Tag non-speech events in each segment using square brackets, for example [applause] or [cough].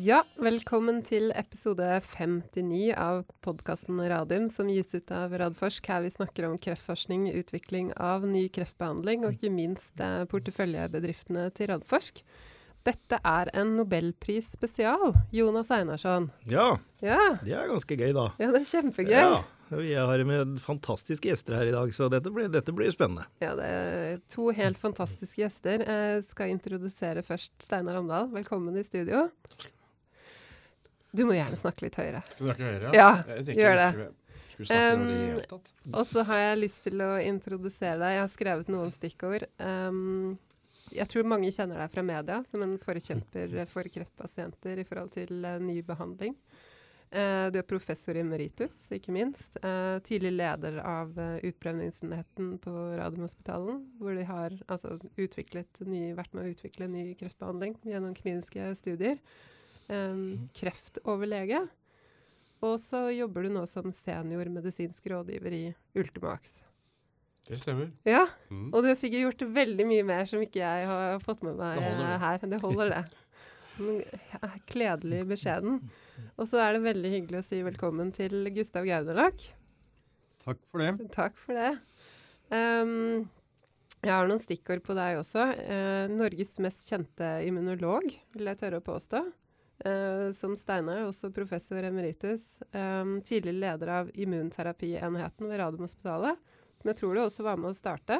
Ja, velkommen til episode 59 av podkasten Radium, som gis ut av Radforsk. Her vi snakker om kreftforskning, utvikling av ny kreftbehandling, og ikke minst eh, porteføljebedriftene til Radforsk. Dette er en nobelpris spesial. Jonas Einarsson. Ja, Ja, det er ganske gøy, da. ja det er kjempegøy. Ja, Vi har med fantastiske gjester her i dag, så dette blir, dette blir spennende. Ja, det er to helt fantastiske gjester. Jeg skal introdusere først Steinar Omdal. Velkommen i studio. Du må gjerne snakke litt høyere. Snakke høyere? Ja, Jeg gjør vi det. Um. Og så har jeg lyst til å introdusere deg. Jeg har skrevet noen stikkord. Um, jeg tror mange kjenner deg fra media som en forkjemper for kreftpasienter i forhold til uh, ny behandling. Uh, du er professor i meritus, ikke minst. Uh, tidlig leder av utprøvningsenheten på Radiumhospitalen, hvor de har altså, ny, vært med å utvikle ny kreftbehandling gjennom kliniske studier. Um, kreftoverlege. Og så jobber du nå som senior medisinsk rådgiver i Ultimax. Det stemmer. Ja, Mm. og du har sikkert gjort veldig mye mer som ikke jeg har fått med meg Det holder, eh, her. Det holder, det. [laughs] Men jeg er Kledelig beskjeden. Og så er det veldig hyggelig å si velkommen til Gustav Gauderlak. Takk for det. Takk for det. Um, jeg har noen stikkord på deg også. Eh, Norges mest kjente immunolog, vil jeg tørre å påstå. Eh, som Steinar, også professor emeritus. Um, tidlig leder av immunterapienheten ved Radiumhospitalet, som jeg tror du også var med å starte.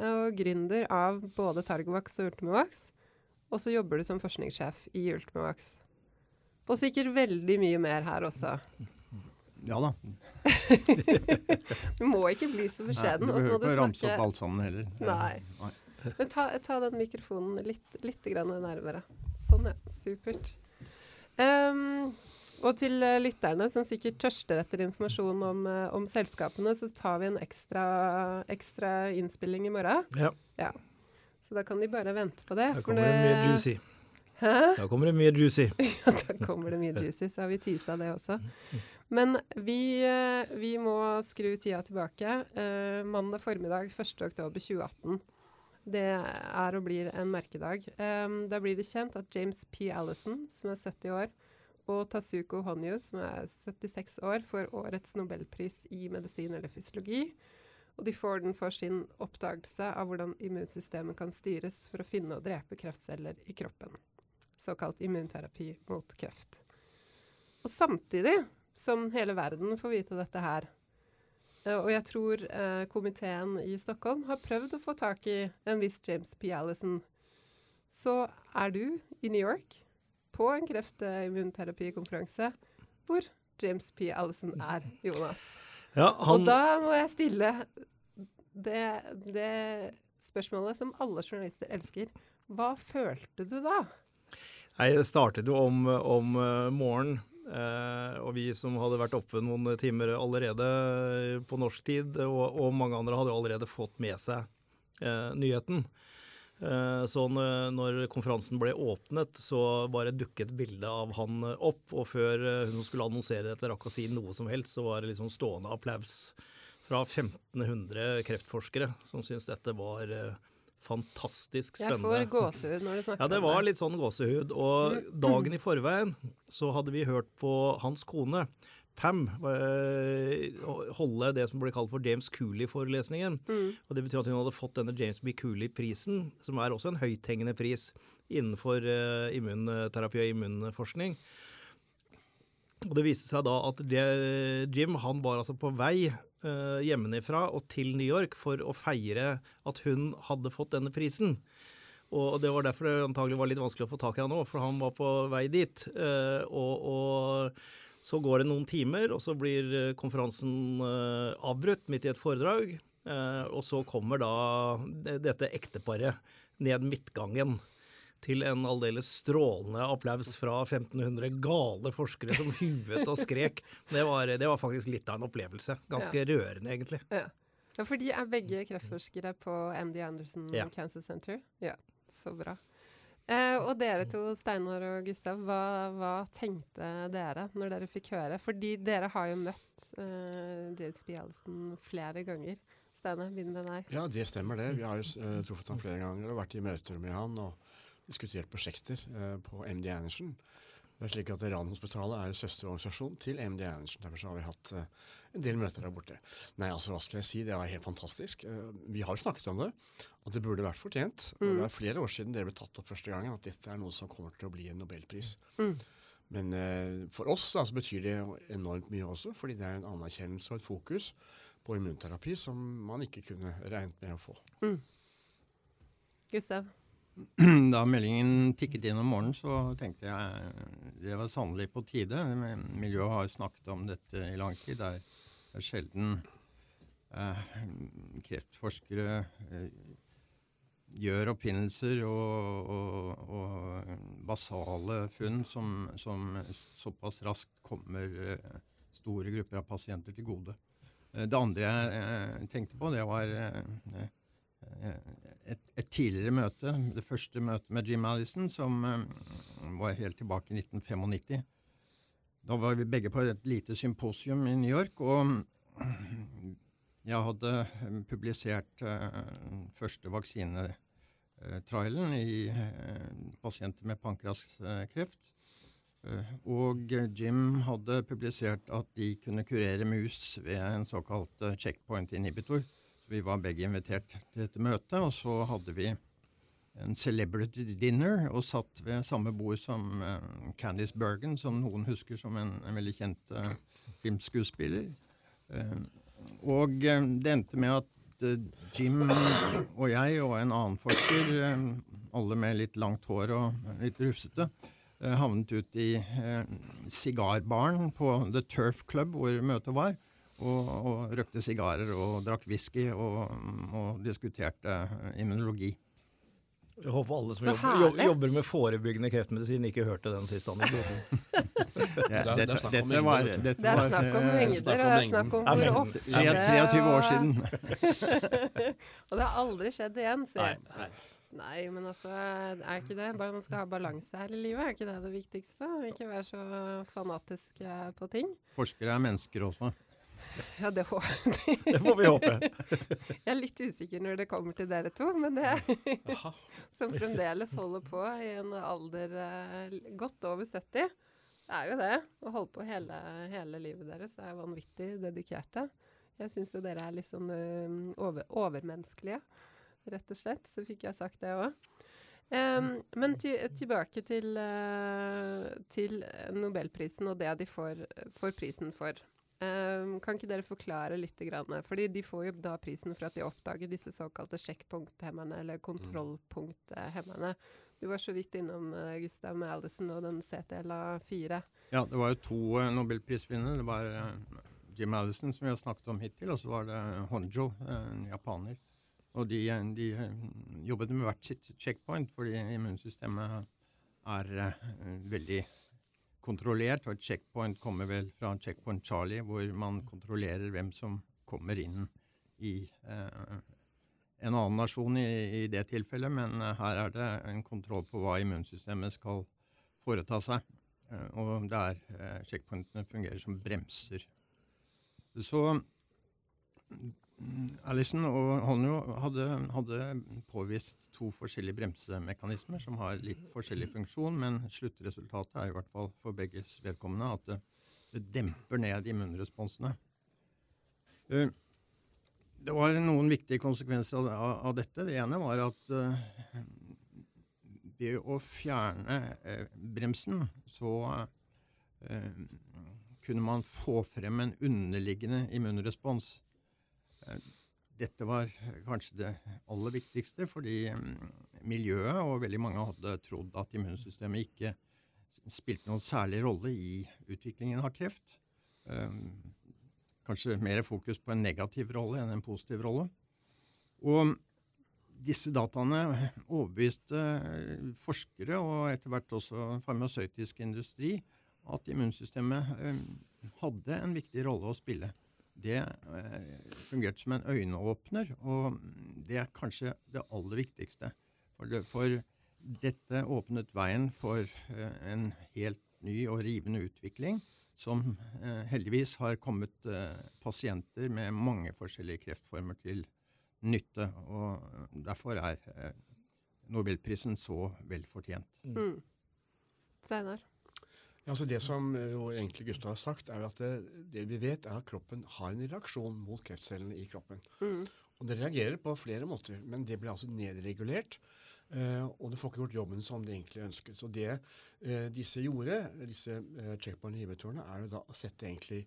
Eh, og gründer av både Targovax og Ultimovax. Og så jobber du som forskningssjef i Ultimovax. Og sikkert veldig mye mer her også. Ja da. [laughs] Du må ikke bli så beskjeden. Nei, du behøver ikke ramse opp alt sammen heller. Nei. Men ta, ta den mikrofonen litt, litt grann nærmere. Sånn, ja. Supert. Ehm, og til eh, lytterne som sikkert tørster etter informasjon om, eh, om selskapene, så tar vi en ekstra, ekstra innspilling i morgen. Ja, Så da kan de bare vente på det. da kommer det mye juicy. Hæ? Da kommer det mye juicy. [laughs] Ja, da kommer det mye juicy, så har vi tisa det også. Men vi, eh, vi må skru tida tilbake. Eh, mandag formiddag 1.10.2018. Det er og blir en merkedag. Um, da blir det kjent at James P. Allison, som er 70 år, og Tasuko Honyu, som er 76 år, får årets nobelpris i medisin eller fysiologi. Og de får den for sin oppdagelse av hvordan immunsystemet kan styres for å finne og drepe kreftceller i kroppen såkalt immunterapi mot kreft. Og samtidig som hele verden får vite dette her, og jeg tror eh, komiteen i Stockholm har prøvd å få tak i en viss James P. Allison, så er du i New York på en kreftimmunterapikonferanse hvor James P. Allison er, Jonas. Ja, Og da må jeg stille det, det spørsmålet som alle journalister elsker. Hva følte du da? nei, det startet jo om, om eh, morgenen. Eh, og vi som hadde vært oppe noen timer allerede på norsk tid, og, og mange andre hadde allerede fått med seg eh, nyheten. Eh, så når, konferansen ble åpnet, så bare dukket bildet av han opp. Og før hun skulle annonsere dette, rakk å si noe som helst, så var det liksom stående applaus fra 1500 kreftforskere som syntes dette var eh, spennende. Jeg får gåsehud når du snakker om det. Ja, det var litt sånn gåsehud. Og dagen i forveien så hadde vi hørt på hans kone, Pam, eh, holde det som ble kalt for James Cooley-forelesningen. Mm. Og Det betyr at hun hadde fått denne James B. Cooley-prisen, som er også en høythengende pris innenfor eh, immunterapi og immunforskning. Og Det viste seg da at det, Jim han var altså på vei eh, hjemmefra og til New York for å feire at hun hadde fått denne prisen. Og Det var derfor det antagelig var litt vanskelig å få tak i han òg, for han var på vei dit. Uh, og, og så går det noen timer, og så blir konferansen uh, avbrutt midt i et foredrag. Og så kommer da dette ekteparet ned midtgangen til en aldeles strålende applaus fra 1500 gale forskere som huet og skrek. Det var, det var faktisk litt av en opplevelse. Ganske rørende, egentlig. Ja. ja, for de er begge kreftforskere på MD Anderson Ja. Cancer Center. Ja, så bra. Eh, og dere to, Steinar og Gustav, hva, hva tenkte dere når dere fikk høre? Fordi dere har jo møtt eh, James B. Allison flere ganger. Steinar, begynn med deg. Ja, det stemmer det. Vi har jo uh, truffet han flere ganger og vært i møter med han og diskutert prosjekter eh, på MD Anderson. Det er slik at Radiumhospitalet er jo søsterorganisasjon til MD Andersen. Derfor så har vi hatt eh, en del møter der borte. Nei, altså hva skal jeg si, det var helt fantastisk. Eh, vi har jo snakket om det, at det burde vært fortjent. Og det er flere år siden dere ble tatt opp første gangen at dette er noe som kommer til å bli en nobelpris. Men eh, for oss altså, så betyr det enormt mye også, fordi det er en anerkjennelse og et fokus på immunterapi som man ikke kunne regnet med å få. Gustav? [clears throat] Da meldingen tikket inn om morgenen, så tenkte jeg det var sannelig på tide. Miljøet har snakket om dette i lang tid. Det er, sjelden eh, kreftforskere eh, gjør oppfinnelser og, og, og basale funn som, som såpass raskt kommer eh, store grupper av pasienter til gode. Eh, Det andre jeg eh, tenkte på, det var et, et tidligere møte, det første møtet med Jim Allison, som eh, var helt tilbake i 1995. Da var vi begge på et lite symposium i New York, og [clears throat] jeg hadde eh, publisert eh, første vaksinetrailen i pasienter med pankraskreft. Og Jim hadde publisert at de kunne kurere mus ved en såkalt checkpoint inhibitor. Så vi var begge invitert til dette møtet, og så hadde vi en celebrity dinner og satt ved samme bord som eh, Candice Bergen, som noen husker som en, en veldig kjent eh, filmskuespiller. Eh, og det endte med at Jim og jeg og en annen forsker, alle med litt langt hår og litt rufsete, havnet ut i sigarbaren på The Turf Club, hvor møtet var, og, og røkte sigarer og drakk whisky og, og diskuterte immunologi. Jeg håper alle som jobber, jobber- med forebyggende kreftmedisin, ikke hørte den siste anekdoten. [laughs] Det, det er dette, dette mengder, var, dette Det er snakk om eh, mengder, og det er snakk om hvor ofte ofte er 23 år siden. [laughs] Og det har aldri skjedd igjen, sier jeg. nei. Nei, men altså, er ikke det bare Man skal ha balanse her i livet, er ikke det det viktigste? Ikke være så fanatisk eh, på ting. Forskere er mennesker også. Ja, det hå- [laughs] Det får vi håpe. [laughs] Jeg er litt usikker når det kommer til dere to, men det [laughs] som fremdeles holder på i en alder eh, godt over 70. Det er jo det. Å holde på hele, hele livet deres er vanvittig dedikerte. Jeg syns jo dere er litt sånn eh, over, overmenneskelige, rett og slett. Så fikk jeg sagt det òg. men ti, tilbake til, uh, til Nobelprisen og det de får, får prisen for. Em, kan ikke dere forklare litt? Grann? Fordi de får jo da prisen for at de oppdager disse såkalte sjekkpunkthemmerne, eller kontrollpunkthemmerne. Du var så vidt innom uh, Gustav med og den CTLA4. Ja, det var jo to eh, nobelprisvinnere. Det var eh, Jim Allison, som vi har snakket om hittil, og så var det Honjo, eh, en japaner. Og de, eh, de eh, jobbet med hvert sitt checkpoint, fordi immunsystemet er eh, veldig kontrollert. Og et checkpoint kommer vel fra checkpoint Charlie, hvor man kontrollerer hvem som kommer inn i eh, en annen nasjon i, i det tilfellet, men eh, her er det en kontroll på hva immunsystemet skal foreta seg. Eh, og der eh, checkpointene fungerer som bremser. Så mm, Alison og Honjo hadde, hadde påvist to forskjellige bremsemekanismer som har litt forskjellig funksjon, men sluttresultatet er i hvert fall for begges vedkommende at det, demper ned immunresponsene. Eh, det var noen viktige konsekvenser av, av, dette. Det ene var at eh, ved å fjerne eh, bremsen, så kunne man få frem en underliggende immunrespons. Dette var kanskje det aller viktigste, fordi mm, miljøet og veldig mange hadde trodd at immunsystemet ikke spilte noen særlig rolle i utviklingen av kreft. Eh, kanskje mer fokus på en negativ rolle enn en positiv rolle. Og disse dataene overbeviste forskere og etter hvert også farmasøytisk industri at immunsystemet eh, hadde en viktig rolle å spille. Det eh, fungerte som en øyneåpner, og det er kanskje det aller viktigste. For, det, for dette åpnet veien for eh, en helt ny og rivende utvikling som eh, heldigvis har kommet pasienter med mange forskjellige kreftformer til nytte. Og derfor er Nobelprisen så vel fortjent. Mm. Steinar? Ja, altså Det som eh, jo egentlig Gustav har sagt, er at det, det vi vet, er at kroppen har en reaksjon mot kreftcellene i kroppen. Og det reagerer på flere måter, men det blir altså nedregulert. Uh, og det får ikke gjort jobben som det egentlig ønsket. Så det uh, disse gjorde, disse uh, checkpoint inhibitorene, er jo da å sette egentlig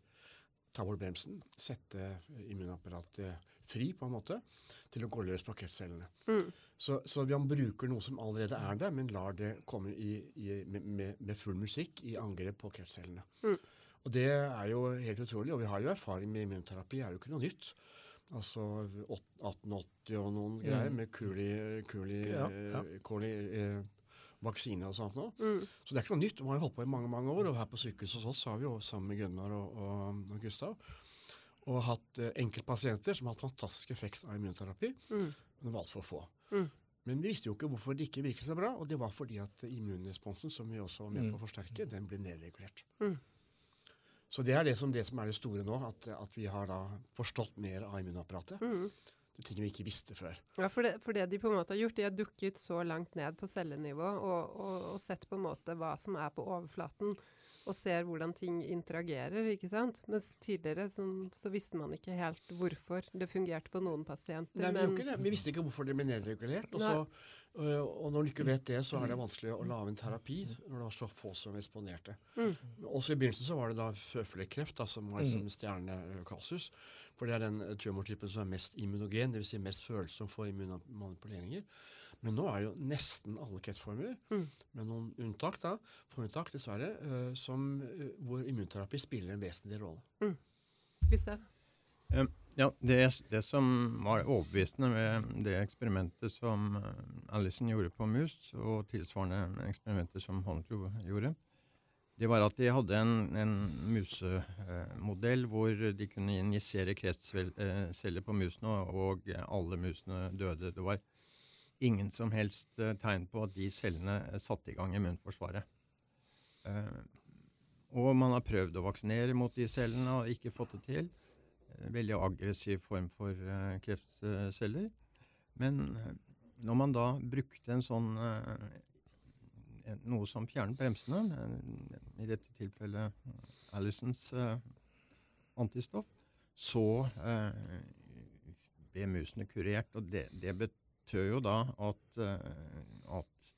ta bort bremsen, sette immunapparatet fri på en måte, til å gå løs på kreftcellene. Så, så man bruker noe som allerede er der, men lar det komme i, i, med, med, full musikk i angrep på kreftcellene. Og det er jo helt utrolig, og vi har jo erfaring med immunterapi, det er jo ikke noe nytt. Altså 1880 og noen greier med kuli, kuli, Ja, ja. eh, eh, vaksine og sånt noe. Så det er ikke noe nytt. Vi har jo holdt på i mange mange år, og her på sykehuset hos oss har vi jo sammen med Gunnar og, og, og Gustav og hatt eh, enkeltpasienter som har hatt fantastisk effekt av immunterapi, men det var altfor få. Men vi visste jo ikke hvorfor det ikke virket så bra, og det var fordi at immunresponsen, som vi også var med på å forsterke, den ble nedregulert. Så det er det som, det som er det store nå, at, at vi har da forstått mer av immunapparatet. Er ting vi ikke visste før. Ja, for det, for det de på en måte har gjort, de har dukket så langt ned på cellenivå og, og, og sett på en måte hva som er på overflaten, og ser hvordan ting interagerer, ikke sant? Mens tidligere så, så visste man ikke helt hvorfor det fungerte på noen pasienter. Nei, men, ikke vi visste ikke hvorfor det ble nedregulert. Og, så, øh, og når du ikke vet det, så er det vanskelig å lage en terapi når det var så få som eksponerte. Også i begynnelsen så var det da føflekkreft, da, som var liksom stjernekasus. For det er den tumortypen som er mest immunogen, dvs. Si mest følsom for immunmanipuleringer. Men nå er det jo nesten alle kreftformer, med noen unntak, da, for unntak dessverre, øh, som, øh, hvor immunterapi spiller en vesentlig rolle. Eh, Ja, det, det som var overbevisende med det eksperimentet som Allison gjorde på mus, og tilsvarende eksperimenter som Honjo gjorde, det var at de hadde en, en musemodell hvor de kunne injisere kreftceller på musene, og alle musene døde. Det var ingen som helst eh, tegn på at de cellene satte i gang immunforsvaret. Eh, Og man har prøvd å vaksinere mot de cellene og ikke fått det til. Eh, Veldig aggressiv form for kreftceller. Men når man da brukte en sånn noe som fjernet bremsene, i dette tilfellet Allisons antistoff, så ble musene kurert. Og det, det betød jo da at, eh, at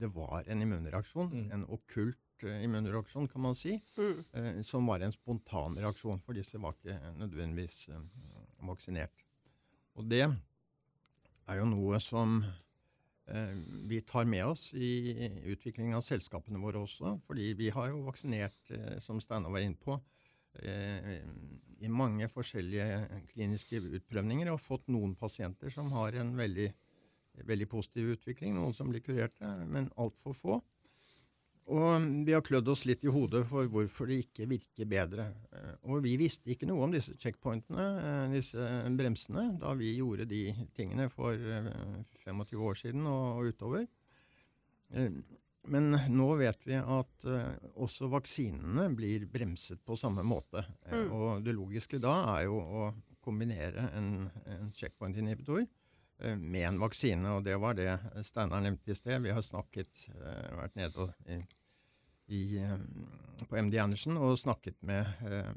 det var en immunreaksjon, en okkult eh, immunreaksjon, kan man si, eh, som var en spontan reaksjon, for disse var ikke nødvendigvis vaksinert. Og det er jo noe som vi tar med oss i utviklingen av selskapene våre også, fordi vi har jo vaksinert, som Steinar var inne på, i mange forskjellige kliniske utprøvninger og fått noen pasienter som har en veldig, veldig positiv utvikling, noen som blir kurerte, men altfor få. Og vi har klødd oss litt i hodet for hvorfor det ikke virker bedre. Eh, Og vi visste ikke noe om disse checkpointene, eh, disse bremsene, da vi gjorde de tingene for eh, 25 år siden og utover. Eh, Men nå vet vi at eh, også vaksinene blir bremset på samme måte. Mm. Og det logiske da er jo å kombinere en, en checkpoint-inhibitor eh, med en vaksine, og det var det Steinar nevnte i sted. Vi har snakket, eh, vært nede i, i, eh, på MD Andersen og snakket med eh,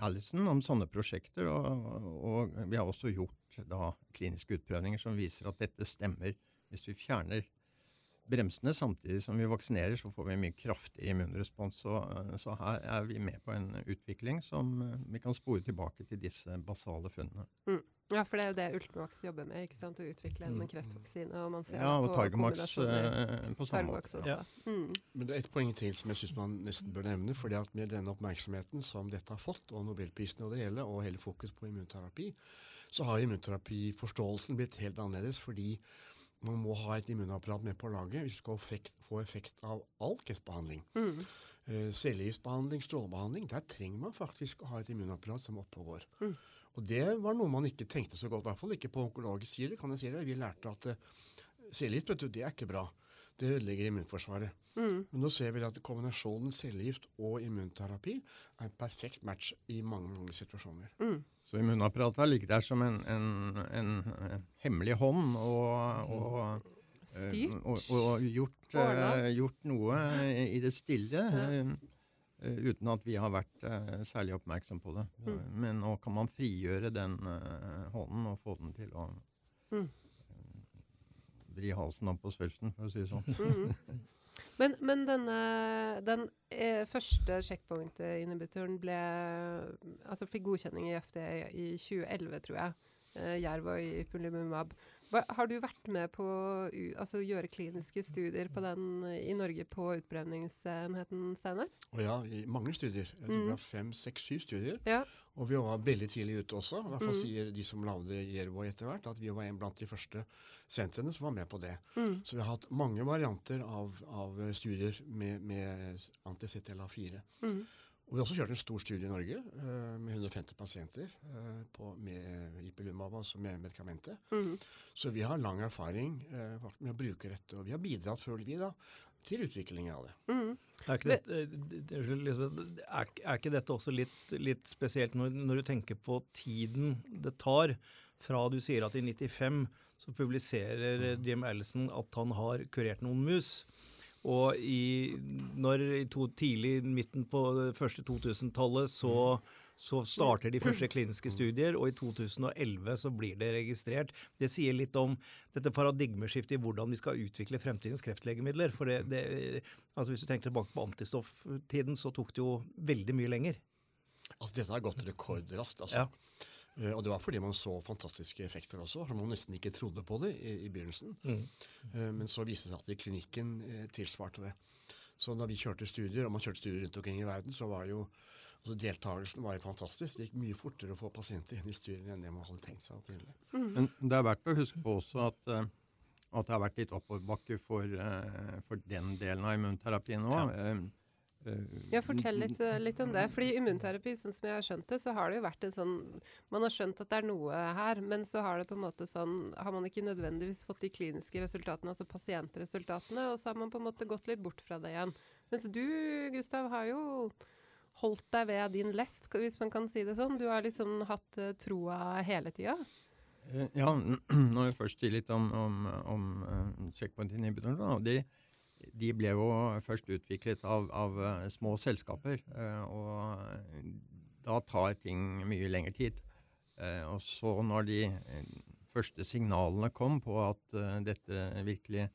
Allison om sånne prosjekter, og, og vi har også gjort da kliniske utprøvninger som viser at dette stemmer. Hvis vi fjerner bremsene samtidig som vi vaksinerer, så får vi mye kraftigere immunrespons. Så, eh, så her er vi med på en utvikling som eh, vi kan spore tilbake til disse basale funnene. Ja, for det er jo det Ultimax jobber med, ikke sant? Å utvikle en kreftvaksine. Og man ser Ja, og på Targomax eh, på samme måte. også. Ja. Mm. Men det er et poeng til som jeg syns man nesten bør nevne. fordi at Med denne oppmerksomheten som dette har fått, og nobelprisen og det hele, og hele fokus på immunterapi, så har immunterapiforståelsen blitt helt annerledes. Fordi man må ha et immunapparat med på laget hvis du skal effekt, få effekt av all kreftbehandling. Eh, cellegiftbehandling, strålebehandling, der trenger man faktisk å ha et immunapparat som er Mm. og det var noe man ikke tenkte så godt, i hvert fall ikke på onkologisk side. kan jeg si det. Vi lærte at uh, cellegift vet du, det er ikke bra. Det ødelegger immunforsvaret. Men nå ser vi at kombinasjonen cellegift og immunterapi er en perfekt match i mange mange situasjoner. Så immunapparatet har ligget der som en, en, en, hemmelig hånd og, og, eh, og, og gjort eh, gjort noe i det stille. Eh, uten at vi har vært særlig oppmerksom på det. Mm. Men nå kan man frigjøre den hånden og få den til å Mm. vri halsen opp på svulsten, for å si det sånn. [laughs] Men, men denne, den eh, første checkpoint-inhibitoren ble Altså fikk godkjenning i FD i 2011, tror jeg. Eh, Jerv og ipilimumab. Har du vært med på å altså, gjøre kliniske studier på den i Norge på utbrenningsenheten, Steinar? Ja, i mange studier. Jeg tror Mm. vi har fem, seks, syv studier. Ja. Og vi var veldig tidlig ute også. I hvert fall Mm. sier de som lagde Jervo etter hvert, at vi var en blant de første sentrene som var med på det. Mm. Så vi har hatt mange varianter av, av studier med, med anti-CTLA4. Mm. Og vi har også kjørt en stor studie i Norge uh, med 150 pasienter uh, på, med Ipilumab, altså med medikamentet. Mm. Så vi har lang erfaring uh, med å bruke dette, og vi har bidratt, føler vi, da, til utviklingen av det. Mm. Er ikke, dette, er, er ikke dette også litt, litt spesielt når, når du tenker på tiden det tar fra du sier at i 95 så publiserer Jim Allison at han har kurert noen mus. Og i, når i to, tidlig midten på det første 2000-tallet så, så starter de første kliniske studier, og i 2011 så blir det registrert. Det sier litt om dette paradigmeskiftet i hvordan vi skal utvikle fremtidens kreftlegemidler. For det, det, altså hvis du tenker tilbake på antistofftiden, så tok det jo veldig mye lenger. Altså, dette har gått rekordraskt. Altså. Ja. Eh, og det var fordi man så fantastiske effekter også, som man nesten ikke trodde på det i, i begynnelsen. Mm. Eh, men så viste det seg at i klinikken eh, tilsvarte det. Så da vi kjørte studier, og man kjørte studier rundt omkring i verden, så var jo altså Deltakelsen var jo fantastisk. Det gikk mye fortere å få pasienter inn i studiene enn det man hadde tenkt seg opprinnelig. Men det er verdt å huske på også at, at det har vært litt oppoverbakke for, for den delen av immunterapien. Eh, eh, Ja, fortell litt, eh, litt om det. Fordi immunterapi, sånn som jeg har skjønt det, så har det jo vært en sånn Man har skjønt at det er noe her, men så har det på en måte sånn Har man ikke nødvendigvis fått de kliniske resultatene, altså pasientresultatene, og så har man på en måte gått litt bort fra det igjen. Mens du, Gustav, har jo holdt deg ved din lest, hvis man kan si det sånn. Du har liksom hatt eh, troa hele tida. Eh, Ja, [clears throat] når jeg først sier litt om, om, om checkpoint inhibitorer, da, og de, de ble jo først utviklet av, av eh, små selskaper, eh, og da tar ting mye lengre tid. Eh, og så når de første signalene kom på at dette virkelig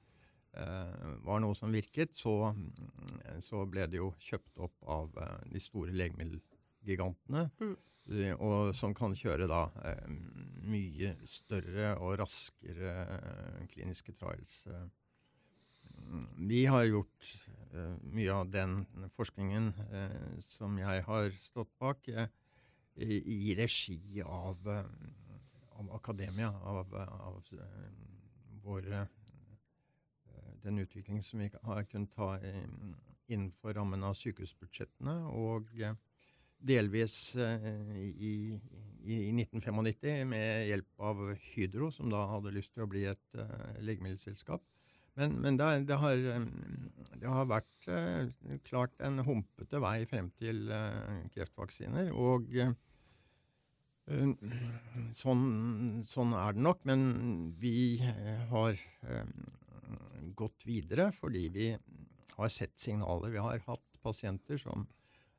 var noe som virket, så, mm, så ble det jo kjøpt opp av de store legemiddelgigantene. Mm. Og som kan kjøre da mye større og raskere kliniske trials. Mm, Vi har gjort uh, mye av den forskningen uh, som jeg har stått bak, uh, i, i regi av, av akademia, av, av våre Den utviklingen som vi har kunnet ta innenfor rammen av sykehusbudsjettene, og delvis i, i, i 1995 med hjelp av Hydro, som da hadde lyst til å bli et legemiddelselskap. Men, men det, det, har, eh, det har vært eh, klart en humpete vei frem til eh, kreftvaksiner. Og sånn, sånn er det nok. Men vi har gått videre fordi vi har sett signaler. Vi har hatt pasienter som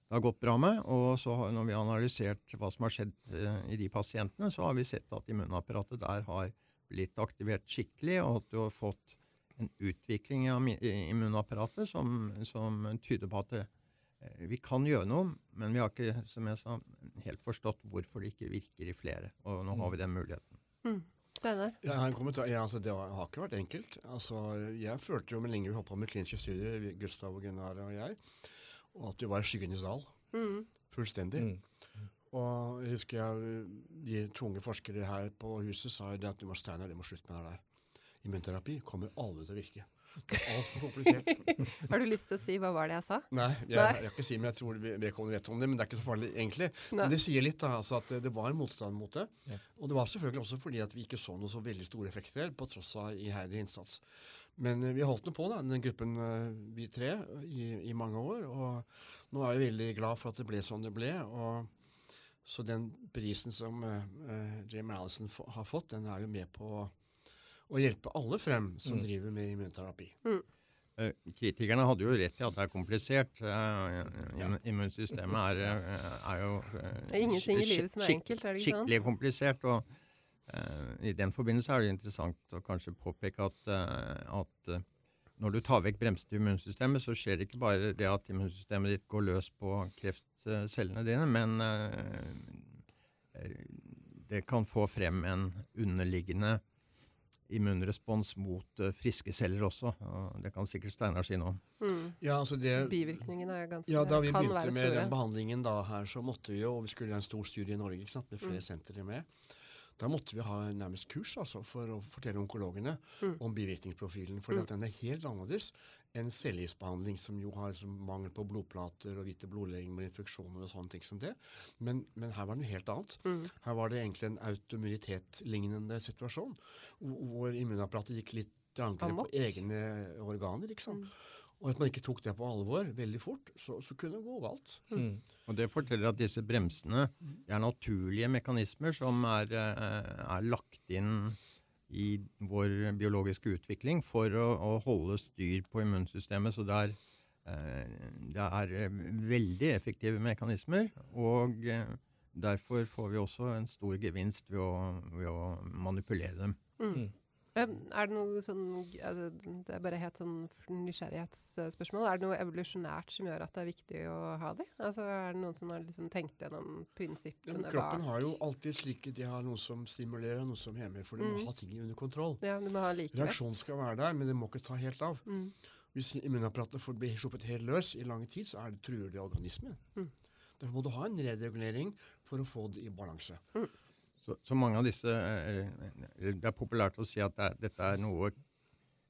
det har gått bra med, og så har, når vi har analysert hva som har skjedd eh, i de pasientene, så har vi sett at immunapparatet der har blitt aktivert skikkelig, og at du har fått en utvikling av i immunapparatet som, som tyder på at det, eh, vi kan gjøre noe, men vi har ikke, som jeg sa, helt forstått hvorfor det ikke virker i flere. Og nå har vi den muligheten. Mm. Steinar? Har en kommentar. Ja, altså, det har har ikke vært enkelt. Altså, jeg følte jo med lenge vi holdt på med kliniske studier, Gustav og Gunnar og jeg, og at vi var i skyggenes dal. Mm. Fullstendig. Mm. Og jeg husker jeg, de tunge forskere her på huset sa jo det at du må Steinar, du må slutte med det der. Immunterapi kommer aldri til å virke. Det er altfor komplisert. [laughs] Har du lyst til å si hva var det jeg sa? Nei, jeg, jeg, jeg, kan ikke si, men jeg tror vedkommende vet om det. Men det er ikke så farlig egentlig. Nei. Men det sier litt, da, altså at det var en motstand mot det. Ja. Og det var selvfølgelig også fordi at vi ikke så noe så veldig store effekter, på tross av iherdig innsats. Men eh, vi holdt nå på, da, den gruppen eh, vi tre, i, i mange år. Og nå er vi veldig glad for at det ble sånn det ble. og så den prisen som uh, Jim Allison har fått, den er jo med på å, å hjelpe alle frem som Mm. driver med immunterapi. Mm. kritikerne hadde jo rett i at det er komplisert. Eh, Immunsystemet er, eh, er jo eh, Det er ingenting i livet som er enkelt, er det ikke sånn? Skikkelig komplisert. og eh, I den forbindelse er det interessant å kanskje påpeke at, eh, at eh, når du tar vekk bremsen til immunsystemet, så skjer det ikke bare det at immunsystemet ditt går løs på kreftcellene dine, men eh, eh, det kan få frem en underliggende immunrespons mot eh, friske celler også. og Det kan sikkert Steinar si noe om. Mm. Ja, altså det, Bivirkningene er ganske ja, Da vi kan begynte med store. den behandlingen da her, så måtte vi jo, og vi skulle ha en stor studie i Norge ikke sant, med flere Mm. sentre med. Da måtte vi ha nærmest kurs altså, for å fortelle onkologene Mm. om bivirkningsprofilen. For Mm. den er helt annerledes enn cellegiftbehandling, som jo har som mangel på blodplater og hvite blodlegemer, infeksjoner og sånne ting som det. Men, men her var det noe helt annet. Mm. Her var det egentlig en autoimmunitet-lignende situasjon, hvor immunapparatet gikk litt angrep på egne organer. ikke sant? Mm. Og at man ikke tok det på alvor veldig fort, så, så kunne det gå galt. Mm. Og Det forteller at disse bremsene er naturlige mekanismer som er, eh, er lagt inn i vår biologiske utvikling for å, å holde styr på immunsystemet. Så det er, eh, det er eh, veldig effektive mekanismer. Og derfor får vi også en stor gevinst ved å, ved å manipulere dem. Mm. Er det noe sånn altså, Det er bare helt sånn nysgjerrighetsspørsmål. Er det noe evolusjonært som gjør at det er viktig å ha de? Altså, er det noen som har liksom tenkt gjennom Ja, prinsippene men kroppen bak har jo alltid slike De har noe som stimulerer, noe som hemmer, for de må Mm. ha ting under kontroll. Ja, de må ha likevekt. Reaksjonen skal være der, men det må ikke ta helt av. Mm. Hvis immunapparatet får bli sluppet helt løs i lang tid, så det truer det organismen. Mm. Derfor må du ha en reregulering for å få det i balanse. Så, så mange av disse eh, eh, Det er populært å si at det er, dette er noe,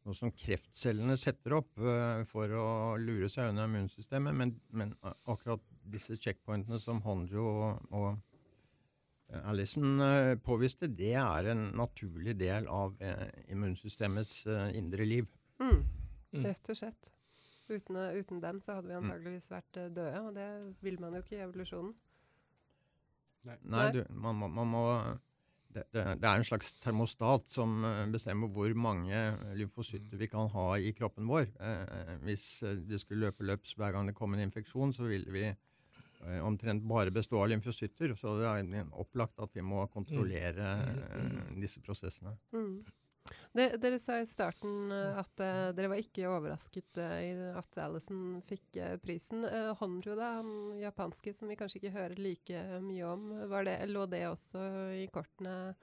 noe som kreftcellene setter opp eh, for å lure seg unna immunsystemet, men, men akkurat disse checkpointene som Honjo og, og Alison påviste, det er en naturlig del av immunsystemets indre liv. Mm. Mm. Rett og slett. Uten, uten dem så hadde vi antageligvis vært døde, og det vil man jo ikke i evolusjonen. Nei, Nei. du, man, man, man må det, det, det er en slags termostat som eh, bestemmer hvor mange lymfocytter vi kan ha i kroppen vår. Eh, hvis eh, det skulle løpe løps hver gang det kom en infeksjon, så ville vi eh, omtrent bare bestå av lymfocytter. Så det er opplagt at vi må kontrollere eh, disse prosessene. Mm. Det, dere sa i starten eh, at uh, dere var ikke overrasket i at Alison fikk uh, prisen. Uh, Honjo, da, han japanske som vi kanskje ikke hører like mye om, det, lå det også i kortene?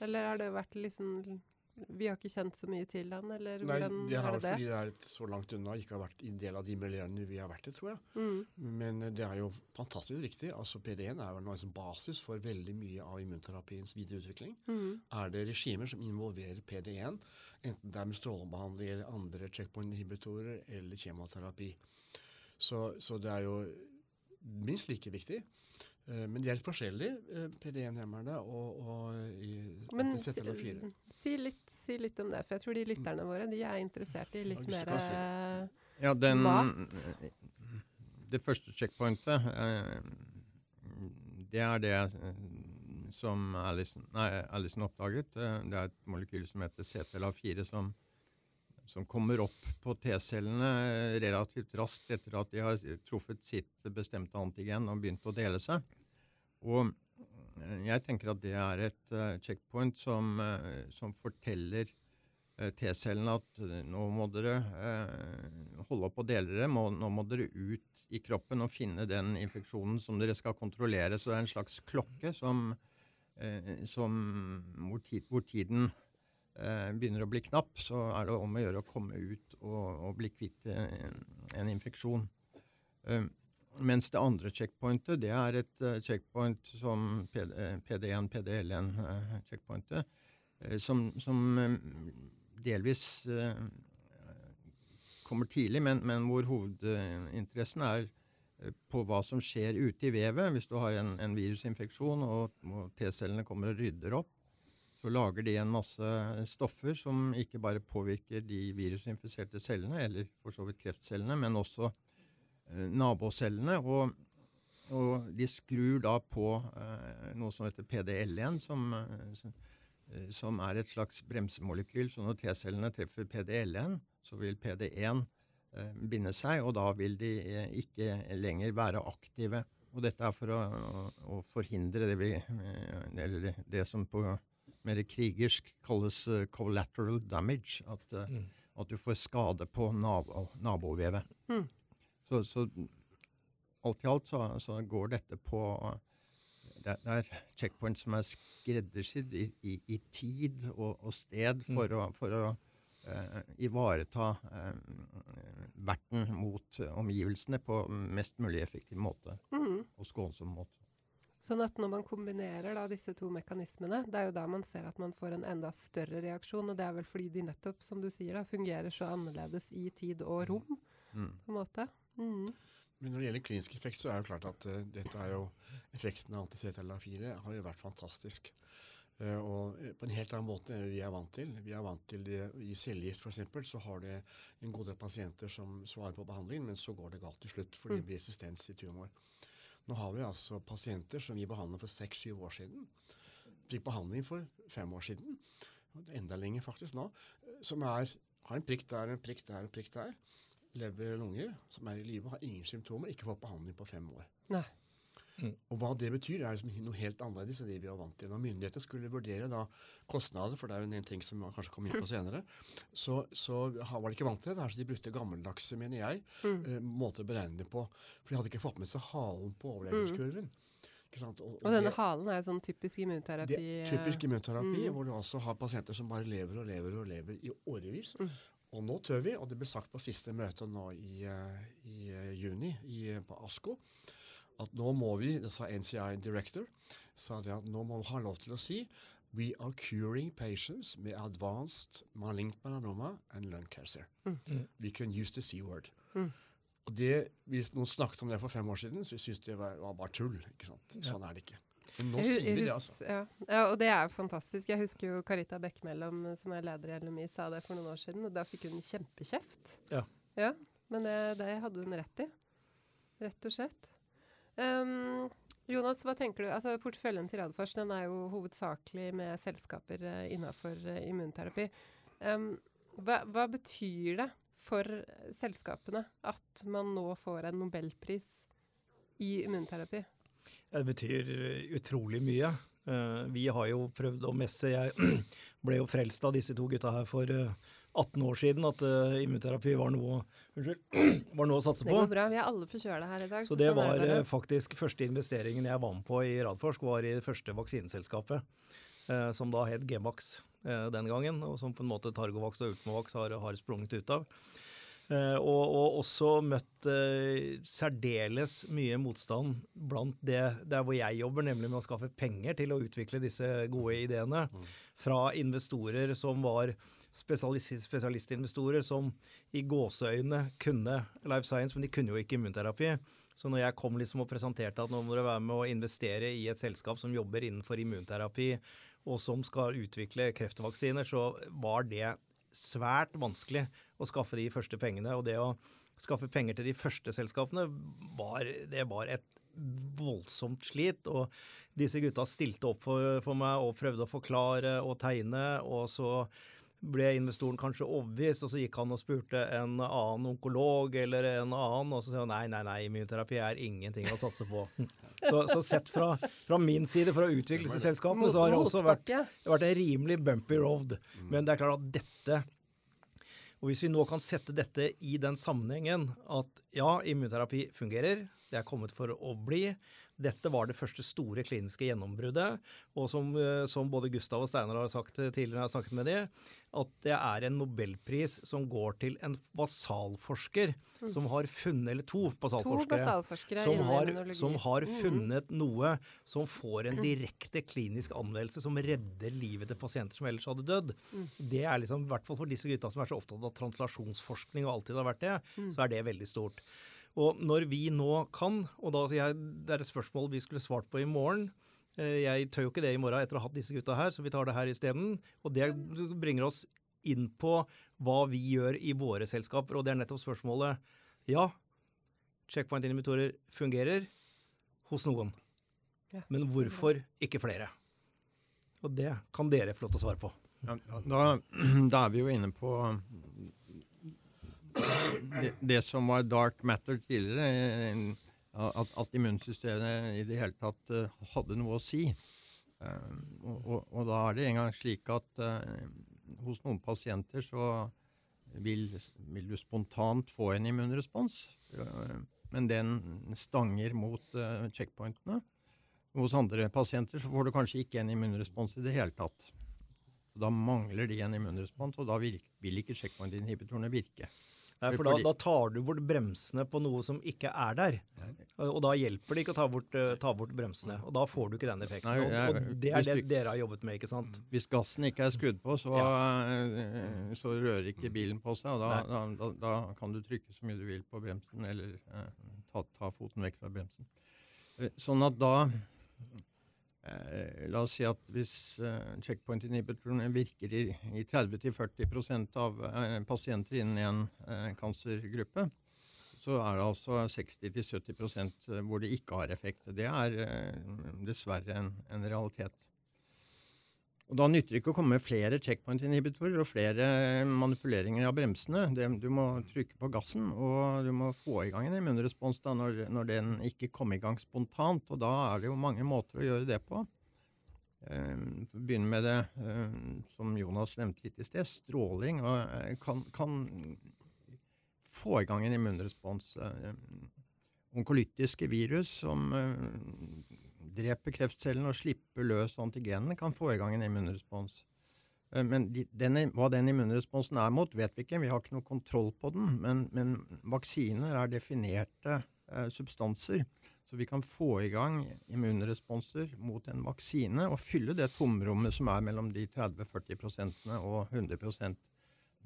Eller har det vært liksom Vi har ikke kjent så mye til den, eller Nei, hvordan det har er det fordi det er så langt unna, ikke har vært en del av de miljøene vi har vært i, tror jeg. Mm. Men eh, det er jo fantastisk viktig. Altså PD1 er vel en som basis for veldig mye av immunterapiens videreutvikling. Mm. Er det regimer som involverer PD1, enten det er med strålebehandling eller andre checkpoint-inhibitorer eller kjemoterapi. Så, så det er jo minst like viktig. Eh, Men de er litt forskjellige, eh, PD1-hemmerne og, og i Men anti-CTLA4. si, si, litt, si litt om det, for jeg tror de lytterne våre de er interessert i litt mer si eh, Ja, den, Mat? Det første checkpointet, eh, det er det som Alison, nei, Alison oppdaget. Det er et molekyl som heter CTLA4, som, som kommer opp på T-cellene relativt raskt etter at de har truffet sitt bestemte antigen og begynt å dele seg. Og eh, jeg tenker at det er et uh, checkpoint som, uh, som forteller uh, T-cellene at nå må dere holde opp og dele dere. Må, nå må dere ut i kroppen og finne den infeksjonen som dere skal kontrollere. Så det er en slags klokke som, som hvor, tid, hvor tiden begynner å bli knapp, så er det om å gjøre å komme ut og, og bli kvitt en, infeksjon. Eh, mens det andre checkpointet, det er et eh, checkpoint som PD, eh, PD1, PDL1-checkpointet, eh, som, som delvis kommer tidlig, men, men hvor hovedinteressen er på hva som skjer ute i vevet. Hvis du har en, en virusinfeksjon og, og T-cellene kommer og rydder opp, så lager de en masse stoffer som ikke bare påvirker de virusinfiserte cellene, eller for så vidt kreftcellene, men også nabocellene. Og, og de skrur da på eh, noe som heter PDL1, som, eh, som, eh, er et slags bremsemolekyl. Så når T-cellene treffer PDL1, så vil PD1 eh, binde seg, og da vil de eh, ikke lenger være aktive. Og dette er for å, å, å forhindre det, vi, eh, eller det, som på mer krigersk kalles eh, collateral damage. At, mm. at du får skade på nabo, nabovevet. Mm. Så, så alt i alt så, så går dette på det, er checkpoints som er skreddersydd i, i, i tid og, og sted for å, for å uh, ivareta uh, verten mot omgivelsene på mest mulig effektiv måte Mm. og skånsom måte. Sånn at når man kombinerer da disse to mekanismene, det er jo da man ser at man får en enda større reaksjon. Og det er vel fordi de nettopp, som du sier, da, fungerer så annerledes i tid og rom, Mm. på en måte. Mm. Men når det gjelder klinisk effekt, så er det klart at uh, dette er jo effekten av anti-CTLA4 har jo vært fantastisk. Uh, og uh, på en helt annen måte enn vi er vant til. Vi er vant til det I cellegift f.eks. så har det en god del pasienter som svarer på behandling, men så går det galt til slutt fordi det blir resistens i tumor. Nå har vi altså pasienter som vi behandlet for seks-syv år siden. Fikk behandling for fem år siden. Enda lenger faktisk nå. Som er, har en prikk der, en prikk der, en prikk der lever og lunger som er i live, har ingen symptomer, ikke fått behandling på fem år. Nei. Og hva det betyr, er liksom noe helt annerledes enn det vi er vant til. Når myndighetene skulle vurdere da kostnader, for det er jo en ting som man kanskje kommer inn på senere, så, så var de ikke vant til det. Det er så de brukte gammeldagse, mener jeg, mm. måter å beregne det på. For de hadde ikke fått med seg halen på overlevelseskurven. Ikke sant? Og, Og denne det- halen er sånn typisk immunterapi. det typisk immunterapi, Mm. hvor du altså har pasienter som bare lever og lever og lever i årevis. Mm. Og nå tør vi, og det ble sagt på siste møte nå i, eh, i eh, juni i, på ASKO, at nå må vi, det sa NCI Director, sa det at nå må vi ha lov til å si We are curing patients med advanced malignant melanoma and lung cancer. We can use the C-word. Og det, Hvis noen snakket om det for fem år siden, så syntes de det var, var bare tull. ikke sant? Sånn er det ikke. Nå sier vi det, altså. Ja. ja, og det er fantastisk. Jeg husker jo Carita Bekkmellom, som er leder i LMI, sa det for noen år siden, og da fikk hun kjempekjeft. Ja. Ja, men det, det hadde hun rett i. Rett og slett. Um, Jonas, hva tenker du? Altså, Porteføljen til Radfors den er jo hovedsakelig med selskaper uh, innafor immunterapi. Um, hva, hva betyr det for selskapene at man nå får en nobelpris i immunterapi? Det betyr eh, utrolig mye. Eh, Vi har jo prøvd å messe. Jeg [clears throat] ble jo frelst av disse to gutta her for eh, 18 år siden, at uh, immunterapi var noe, [clears throat] unnskyld, [clears throat] var noe å satse på. Det går bra. Vi er alle forkjøla her i dag. Så det sånn var eh, faktisk første investeringen jeg var med på i Radforsk, var i det første vaksineselskapet, Uh, som da het Gemax uh, den gangen, og som på en måte Targovax og Ultimovax har, har sprunget ut av. Eh, og, og også møtt eh, særdeles mye motstand blant det der hvor jeg jobber, nemlig med å skaffe penger til å utvikle disse gode ideene, fra investorer som var spesialist, spesialistinvestorer som i gåseøyne kunne life science, men de kunne jo ikke immunterapi. Så når jeg kom liksom og presenterte at nå må dere være med å investere i et selskap som jobber innenfor immunterapi, og som skal utvikle kreftvaksiner, så var det svært vanskelig å skaffe de første pengene. Og det å skaffe penger til de første selskapene, var, det var et voldsomt slit. Og disse gutta stilte opp for, for meg og prøvde å forklare og tegne, og så ble investoren kanskje overbevist, og så gikk han og spurte en annen onkolog eller en annen, og så sa han nei, nei, nei, immunterapi er ingenting å satse på. [laughs] Så, så sett fra, fra min side for å utvikle disse selskapene, så har det også vært, det har vært en rimelig bumpy road. Men det er klart at dette og hvis vi nå kan sette dette i den sammenhengen at ja, immunterapi fungerer, det er kommet for å bli. Dette var det første store kliniske gjennombruddet. Og som, eh, som både Gustav og Steinar har sagt tidligere, når jeg har snakket med de, at det er en nobelpris som går til en basalforsker som har funnet, eller to To basalforskere, basalforskere som har, som har funnet funnet noe som får en direkte klinisk anvendelse som redder livet til pasienter som ellers hadde dødd. Det er liksom, i hvert fall for disse gutta som er så opptatt av translasjonsforskning og alltid har vært det, så er det veldig stort. Og når vi nå kan, og da jeg, det er et spørsmål vi skulle svart på i morgen, eh, jeg tør jo ikke det i morgen etter å ha hatt disse gutta her, så vi tar det her isteden. Og det bringer oss inn på hva vi gjør i våre selskaper, og det er nettopp spørsmålet ja, checkpoint-inhibitorer fungerer hos noen, men hvorfor ikke flere? Og det kan dere få lov til å svare på. Ja, da, [clears throat] da er vi jo inne på det, som var dark matter tidligere, eh, at, at immunsystemet i det hele tatt eh, hadde noe å si. Eh, og, og, og, da er det en gang slik at hos noen pasienter så vil, vil, du spontant få en immunrespons, men den stanger mot checkpointene. Hos andre pasienter så får du kanskje ikke en immunrespons i det hele tatt. Da mangler de en immunrespons, og da vil, vil ikke checkpoint-inhibitorene virke. Nei, for da, da, tar du bort bremsene på noe som ikke er der. Og da hjelper det ikke å ta bort, uh, ta bort bremsene. Og da får du ikke den effekten. Nei, jeg, og, det er det dere har jobbet med, ikke sant? Hvis gassen ikke er skrudd på, så, ja. uh, så rører ikke bilen på seg. Og da, da, da, kan du trykke så mye du vil på bremsen, eller uh, ta, ta, foten vekk fra bremsen. Sånn at da Eh, la oss si at hvis eh, checkpoint-inhibitorene virker i, i 30-40% av eh, pasienter innen en eh, kancergruppe, så er det altså 60-70% hvor det ikke har effekt. Det er eh, dessverre en, en, realitet. Og Da nytter det ikke å komme med flere checkpoint-inhibitorer og flere manipuleringer av bremsene. Det, du må trykke på gassen, og du må få i gang en immunrespons da, når, når, den ikke kommer i gang spontant. Og da er det jo mange måter å gjøre det på. Um, begynne med det um, som Jonas nevnte litt i sted, stråling. og eh, kan, kan få i gang en immunrespons. Um, onkolytiske virus som dreper kreftcellene og slipper løs antigenene, kan få i gang en immunrespons. Eh, men de, denne, hva den immunresponsen er mot, vet vi ikke. Vi har ikke noe kontroll på den. Men, men vaksiner er definerte eh, substanser. Så vi kan få i gang immunresponser mot en vaksine og fylle det tomrommet som er mellom de 30-40% og 100%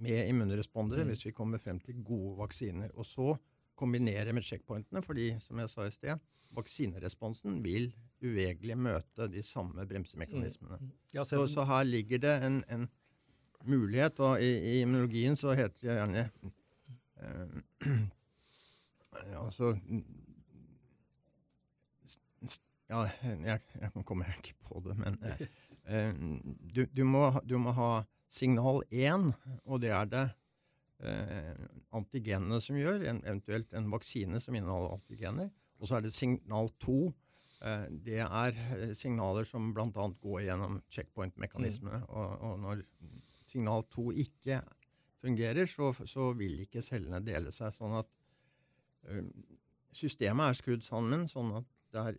med immunrespondere, mm. hvis vi kommer frem til gode vaksiner. Og så kombinere med checkpointene, fordi som jeg sa i sted, vaksineresponsen vil uvegerlig møte de samme bremsemekanismene. Mm. Ja, så, så, her ligger det en, en mulighet, og i, i, immunologien så heter det gjerne eh, [clears throat] Altså Ja, jeg, jeg kommer ikke på det, men eh, [laughs] eh, du, du, må, du, må, ha signal 1, og det er det antigenene som gjør, en, eventuelt en vaksine som inneholder antigener. Og så er det signal 2, Eh, det er eh, signaler som bl.a. går gjennom checkpoint-mekanismene. Mm. Og, og, når signal 2 ikke fungerer, så, så, vil ikke cellene dele seg. Sånn at systemet er skrudd sammen sånn at det er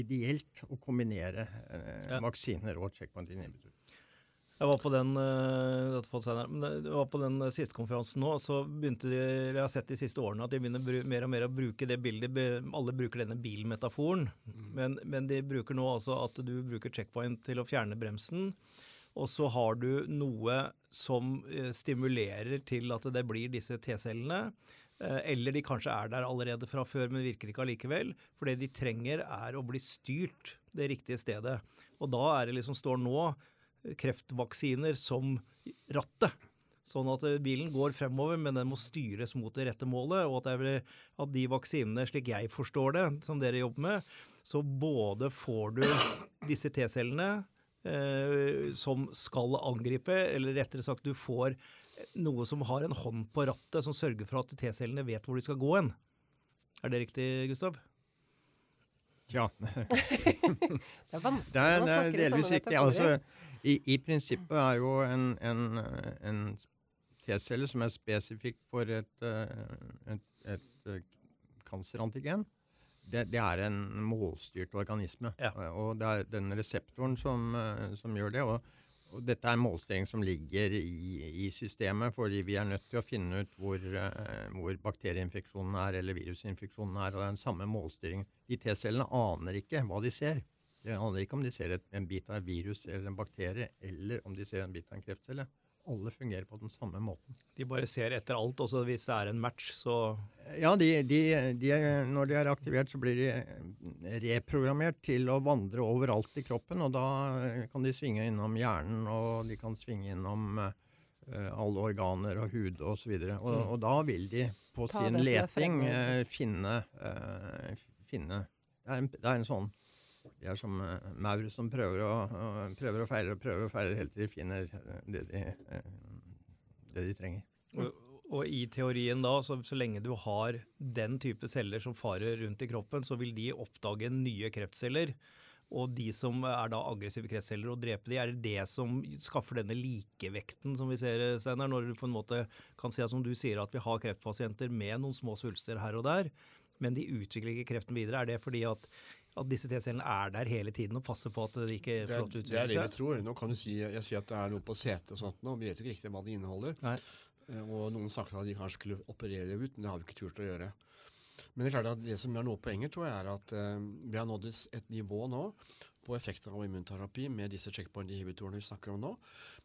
ideelt å kombinere vaksiner og checkpoint inhibitor. Jeg var på den, uh, jeg var på den siste konferansen nå, og så begynte de, jeg har sett de siste årene at de begynner mer og mer å bruke det bildet. Alle bruker denne bilmetaforen, mm. men, men, de bruker nå altså at du bruker checkpoint til å fjerne bremsen. Og så har du noe som eh, stimulerer til at det blir disse T-cellene. Eh, eller de kanskje er der allerede fra før, men virker ikke allikevel. For det de trenger, er å bli styrt det riktige stedet. Og da er det liksom står nå kreftvaksiner som rattet. Sånn at bilen går fremover, men den må styres mot det rette målet. Og at, er, at de vaksinene, slik jeg forstår det, som dere jobber med, så både får du disse T-cellene eh, som skal angripe, eller rettere sagt du får noe som har en hånd på rattet, som sørger for at T-cellene vet hvor de skal gå hen. Er det riktig, Gustav? Ja. [laughs] det er vanskelig å snakke i sånne Altså, I, I, prinsippet er jo en, en, en T-celle som er spesifikk for et, eh, et, et, kancerantigen, det, det, er en målstyrt organisme. Ja. Og det er den reseptoren som, eh, som gjør det. Og, og, dette er en målstyring som ligger i, i, systemet, fordi vi er nødt til å finne ut hvor, eh, hvor bakterieinfeksjonen er, eller virusinfeksjonen er. Og det er den samme målstyringen. De T-cellene aner ikke hva de ser. Det aner ikke om de ser et, en bit av et virus eller en bakterie, eller om de ser en bit av en kreftcelle. Alle fungerer på den samme måten. De bare ser etter alt, også hvis det er en match, så Ja, de, de, de, når de er aktivert, så blir de reprogrammert til å vandre overalt i kroppen. Og da kan de svinge innom hjernen, og de kan svinge innom uh, alle organer og hud osv. Og, og, mm. og da vil de på Ta sin leting uh, finne, uh, finne det er, en, det er en sånn de er som uh, maur som prøver å, uh, prøver å feire og prøver å feire helt til de finner uh, det, de, det de trenger. Og, Og i teorien da, så, så, lenge du har den type celler som farer rundt i kroppen, så vil de oppdage nye kreftceller. Og de som er da aggressive kreftceller, og drepe de, er det som skaffer denne likevekten som vi ser, Steinar? Når du på en måte kan si at som du sier at vi har kreftpasienter med noen små svulster her og der, men de utvikler ikke kreften videre. Er det fordi at at disse T-cellene er der hele tiden og passer på at de ikke får lov til å utvikle seg? Det er det jeg tror. Nå kan du si, Jeg sier at det er noe på setet og sånt nå, vi vet jo ikke riktig hva det inneholder. Nei. Eh, og noen snakket at de kanskje skulle operere det ut, men det har vi ikke turt å gjøre. Men det er klart at det som er noe poenget, tror jeg, er at uh, vi har nådd et nivå nå på effekten av immunterapi med disse checkpoint-inhibitorene vi snakker om nå.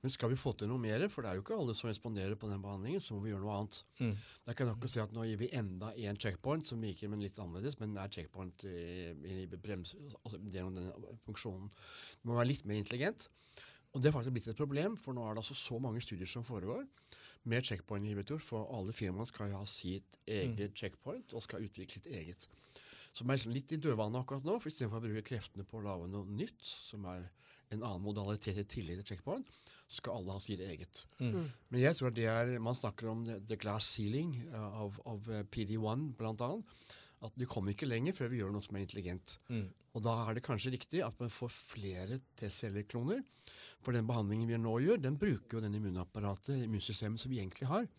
Men skal vi få til noe mer, for det er jo ikke alle som responderer på den behandlingen, så må vi gjøre noe annet. Mm. Det er ikke nok å si at nå gir vi enda én checkpoint som virker men litt annerledes, men det er checkpoint i, i brems, altså gjennom denne funksjonen. Det må være litt mer intelligent. Og det har faktisk blitt et problem, for nå er det altså så mange studier som foregår med checkpoint-inhibitor, for alle firmaer skal jo ha sitt eget mm. checkpoint og skal utvikle sitt eget. Som er liksom litt i dødvannet akkurat nå, for istedenfor å bruke kreftene på å lage noe nytt, som er en annen modalitet i tillegg til checkpoint, så skal alle ha sitt eget. Mm. mm. Men jeg tror at det er, man snakker om the glass ceiling uh, av, av uh, PD1 blant annet. At vi kommer ikke lenger før vi gjør noe som er intelligent. Mm. Og da er det kanskje riktig at man får flere T-cellekloner. For den behandlingen vi nå gjør, den bruker jo den immunapparatet, immunsystemet som vi egentlig har.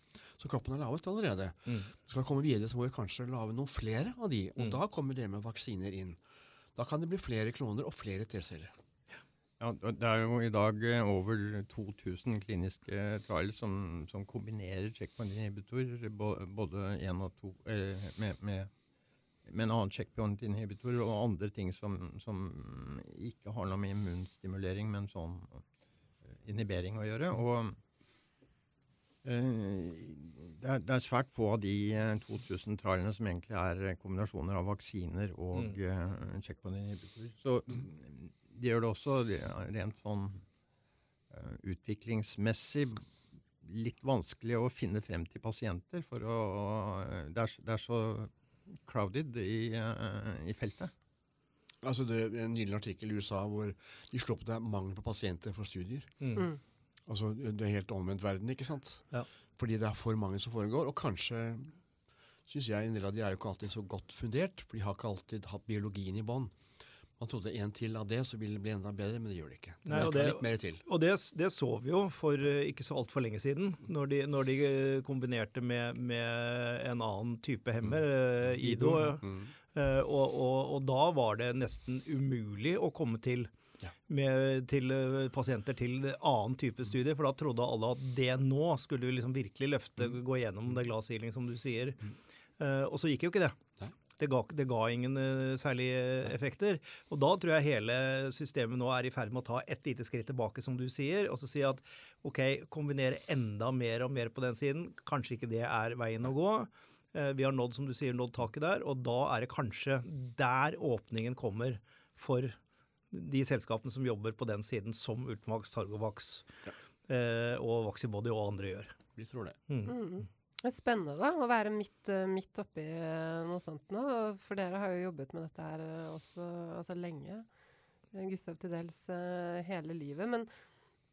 Så kroppen har laget allerede. Mm. Skal vi komme videre, så må vi kanskje lage noen flere av de. Og mm. da kommer det med vaksiner inn. Da kan det bli flere kloner og flere T-celler. Ja, Det er jo i dag eh, over 2000 kliniske trial som, som kombinerer checkpoint inhibitor, både én og to, eh, med, med, med, en annen checkpoint inhibitor og andre ting som, som, ikke har noe med immunstimulering, men sånn inhibering å gjøre. og Eh, det er, det er, svært få av de 2000 eh, trallene som egentlig er eh, kombinasjoner av vaksiner og mm. uh, checkpoint-inhibitorer. Så de gjør det også rent sånn uh, utviklingsmessig litt vanskelig å finne frem til pasienter. For å, det, er, det er så crowded i, uh, i feltet. Altså det er En nylig artikkel i USA hvor de slo opp det er mangel på pasienter for studier. Mm. Altså, Det er helt omvendt verden, ikke sant? Ja. Fordi det er for mange som foregår. Og kanskje syns jeg en del av de er jo ikke alltid så godt fundert, for de har ikke alltid hatt biologien i bånd. Man trodde en til av det, så ville det bli enda bedre, men det gjør det ikke. Det Nei, og det, litt mer til. Og det, det, så vi jo for eh, ikke så altfor lenge siden, når de, når de eh, kombinerte med, med, en annen type hemmer, mm. Eh, Ido. Mm. Og, og, og, da var det nesten umulig å komme til med, til eh, pasienter til annen type studier. For da trodde alle at det nå skulle vi liksom virkelig løfte, mm. gå gjennom det glass ceiling, som du sier. Uh, og så gikk jo ikke det. Det ga, det ga, ingen uh, særlige effekter. Og da tror jeg hele systemet nå er i ferd med å ta et lite skritt tilbake, som du sier, og så si at ok, kombinere enda mer og mer på den siden. Kanskje ikke det er veien å gå. Uh, vi har nådd, som du sier, nådd taket der, og da er det kanskje der åpningen kommer for de selskapene som jobber på den siden, som Ultimax, Targovax ja. eh, og Vaxibody og andre gjør. Vi tror det. Mm. Mm. Det er spennende da, å være midt, eh, midt oppi eh, noe sånt nå. For dere har jo jobbet med dette her også altså lenge. Gustav til dels hele livet. Men,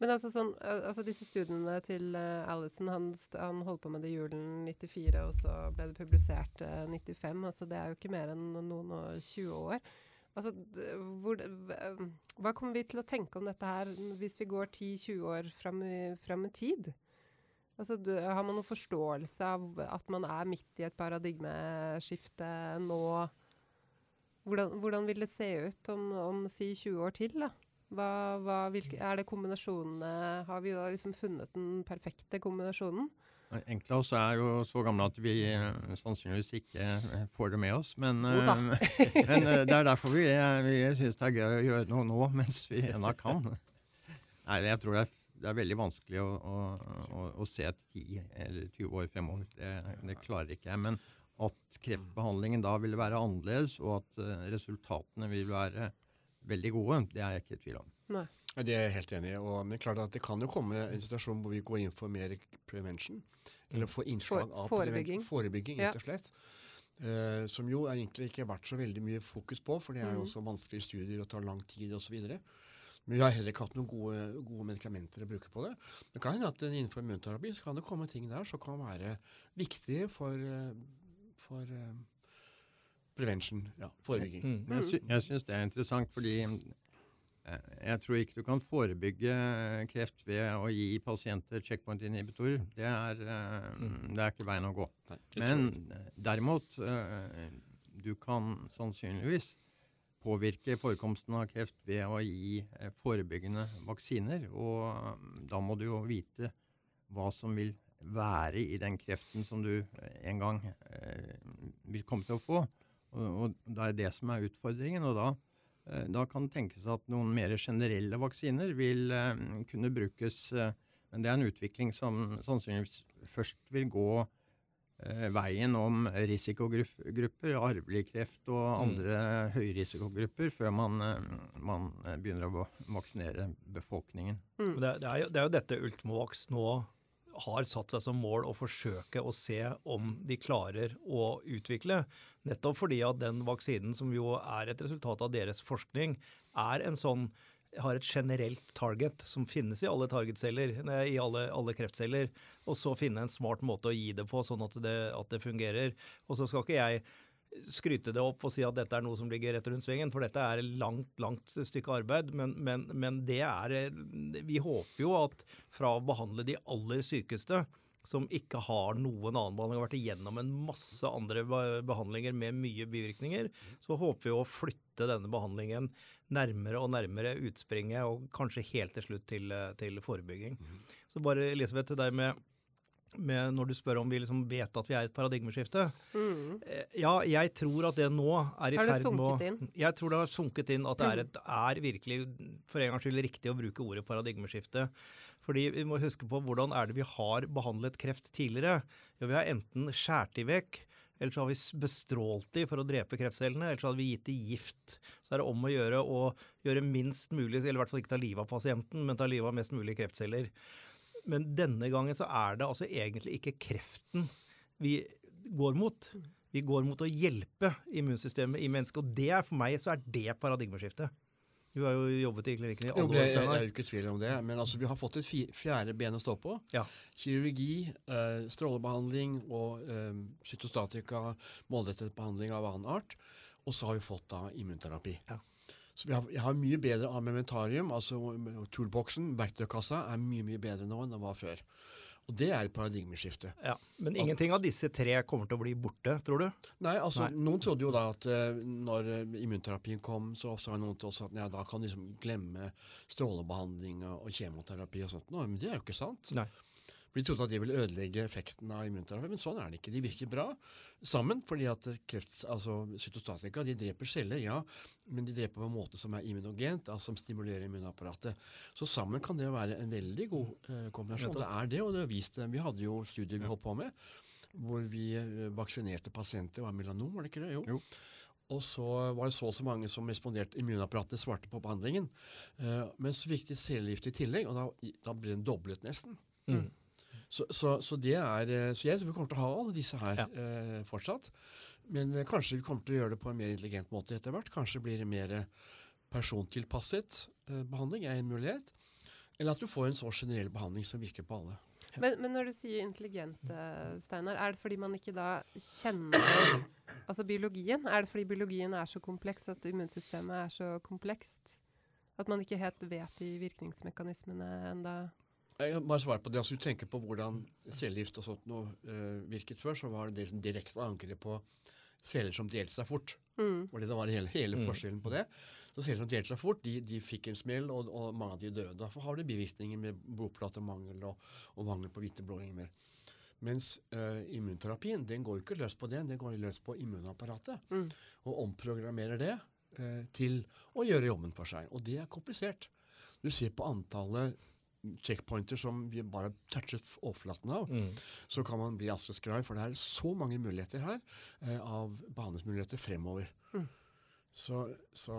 men altså, sånn, altså disse studiene til Allison Alison, han, han, holdt på med det julen 94, og så ble det publisert uh, 95. Altså det er jo ikke mer enn noen og 20 år. Altså, hvor, hva kommer vi til å tenke om dette her hvis vi går 10-20 år fram i tid? Altså, du, har man noen forståelse av at man er midt i et paradigmeskifte nå? Hvordan, hvordan vil det se ut om, om si 20 år til? da? Hva, hva, hvilke, er det kombinasjonene Har vi da liksom funnet den perfekte kombinasjonen? Enkelte av oss er jo så gamle at vi eh, sannsynligvis ikke eh, får det med oss. Men, uh, men det er derfor vi, vi syns det er gøy å gjøre noe nå [laughs] mens vi ennå kan. Nei, jeg tror det er, det er veldig vanskelig å, å, å, å se 10 eller 20 år fremover. Det, det, klarer ikke jeg. Men at kreftbehandlingen da vil være annerledes, og at resultatene vil være veldig gode, det er jeg ikke i tvil om. Nei. Det er jeg helt enig i. Og, men klart at det kan jo komme en situasjon hvor vi går inn for mer prevention. Eller får innslag av forebygging, forebygging rett og slett. Uh, som jo egentlig ikke har vært så veldig mye fokus på, for det er jo mm. også vanskelige studier og tar lang tid osv. Men vi har heller ikke hatt noen gode, gode medikamenter å bruke på det. Det kan hende at innenfor immunterapi så kan det komme ting der som kan være viktige for, eh, for uh, prevention, ja, forebygging. Mm. Jeg, sy jeg syns det er interessant, fordi jeg tror ikke du kan forebygge kreft ved å gi pasienter checkpoint-inhibitorer. Det, eh, det er ikke veien å gå. Men eh, derimot, eh, du kan sannsynligvis påvirke forekomsten av kreft ved å gi eh, forebyggende vaksiner. Og eh, da må du jo vite hva som vil være i den kreften som du eh, en gang eh, vil komme til å få. Og, det er det som er utfordringen. og da Eh, Da kan det tenkes at noen mer generelle vaksiner vil eh, kunne brukes. eh, Men det er en utvikling som sannsynligvis først vil gå eh, veien om risikogrupper, arvelig kreft og andre høyrisikogrupper, før man, eh, man eh, begynner å vaksinere befolkningen. Mm. Det, det, er jo, det er jo dette Ultimovax nå har satt seg som mål å forsøke å se om de klarer å utvikle. Nettopp fordi at den vaksinen, som jo er et resultat av deres forskning, er en sånn har et generelt target som finnes i alle targetceller, i alle, alle kreftceller, og så finne en smart måte å gi det på, sånn at det, at det fungerer. Og så skal ikke jeg skryte det opp og si at dette er noe som ligger rett rundt svingen, for dette er et langt, langt stykke arbeid. Men, men, men det er Vi håper jo at fra å behandle de aller sykeste, som ikke har noen annen behandling, har vært igjennom en masse andre behandlinger med mye bivirkninger, så håper vi å flytte denne behandlingen nærmere og nærmere utspringet, og kanskje helt til slutt til, til forebygging. Så bare Elisabeth, til deg med med når du spør om vi liksom vet at vi er i et paradigmeskifte. Mm. Ja, jeg tror at det nå er i ferd med å sunket inn? Jeg tror det har sunket inn at det er, et, er virkelig for en gangs skyld riktig å bruke ordet paradigmeskifte. Fordi vi må huske på hvordan er det vi har behandlet kreft tidligere. Jo, vi har enten skåret de vekk, eller så har vi bestrålt de for å drepe kreftcellene, eller så hadde vi gitt de gift. Så er det om å gjøre å gjøre minst mulig, eller i hvert fall ikke ta livet av pasienten, men ta livet av mest mulig kreftceller. Men denne gangen så er det altså egentlig ikke kreften vi går mot. Vi går mot å hjelpe immunsystemet i mennesket, og det er for meg så er det paradigmeskiftet. Du har jo jobbet i klinikken i alle år. jeg, jeg er jo ikke i tvil om det, men altså, vi har fått et fjerde ben å stå på. Ja. Kirurgi, eh, strålebehandling og eh, cytostatika, målrettet behandling av annen art. Og så har vi fått da immunterapi. Ja. Så vi har, jeg har mye bedre armamentarium, altså toolboxen, verktøykassa, er mye mye bedre nå enn den var før. Og det er et paradigmeskifte. Ja. Men ingenting av disse tre kommer til å bli borte, tror du? Nei, altså Nei. Noen trodde jo da at uh, når eh, immunterapien kom, så sa noen til oss at ja, da kan du liksom glemme strålebehandling og, og kjemoterapi og sånt. Nå, men det er jo ikke sant. Nei. For De trodde at de ville ødelegge effekten av immunterapi, men sånn er det ikke. De virker bra sammen, fordi at kreft, altså cytostatika de dreper celler, ja, men de dreper på en måte som er immunogent, altså som stimulerer immunapparatet. Så sammen kan det være en veldig god eh, kombinasjon. Det er det, og det har vist det. Vi hadde jo studier vi holdt på med, hvor vi eh, vaksinerte pasienter. Var melanom, var det ikke det? Jo. Jo. Og så var det så og så mange som responderte, immunapparatet svarte på behandlingen. Eh, men så fikk de cellegift i tillegg, og da, da ble den doblet nesten. Mm. Så, så, så det er, eh, så jeg tror vi kommer til å ha alle disse her Ja. eh, fortsatt. Men eh, kanskje vi kommer til å gjøre det på en mer intelligent måte etter hvert. Kanskje blir det mer eh, persontilpasset eh, behandling er en mulighet. Eller at du får en så generell behandling som virker på alle. Men, men når du sier intelligent, Steinar, er det fordi man ikke da kjenner [coughs] altså biologien? Er det fordi biologien er så kompleks, at immunsystemet er så komplekst? At man ikke helt vet de virkningsmekanismene enda? Jeg kan bare svare på det. Altså, du tenker på hvordan cellegift og sånt noe uh, virket før, så var det det som direkte angrep på celler som delte seg fort. Mm. Og det var hele, hele Mm. forskjellen på det. Så celler som delte seg fort, de, de fikk en smell, og, og mange av de døde. Derfor har du bivirkninger med blodplatemangel og, og mangel på hvite blodringer. Mens uh, immunterapien den går jo ikke løs på det, den går løs på immunapparatet. Mm. Og omprogrammerer det uh, til å gjøre jobben for seg. Og det er komplisert. Du ser på antallet checkpointer som vi bare touchet overflaten av, Mm. så kan man bli asseskraj, for det er så mange muligheter her eh, av behandlingsmuligheter fremover. Mm. Så, så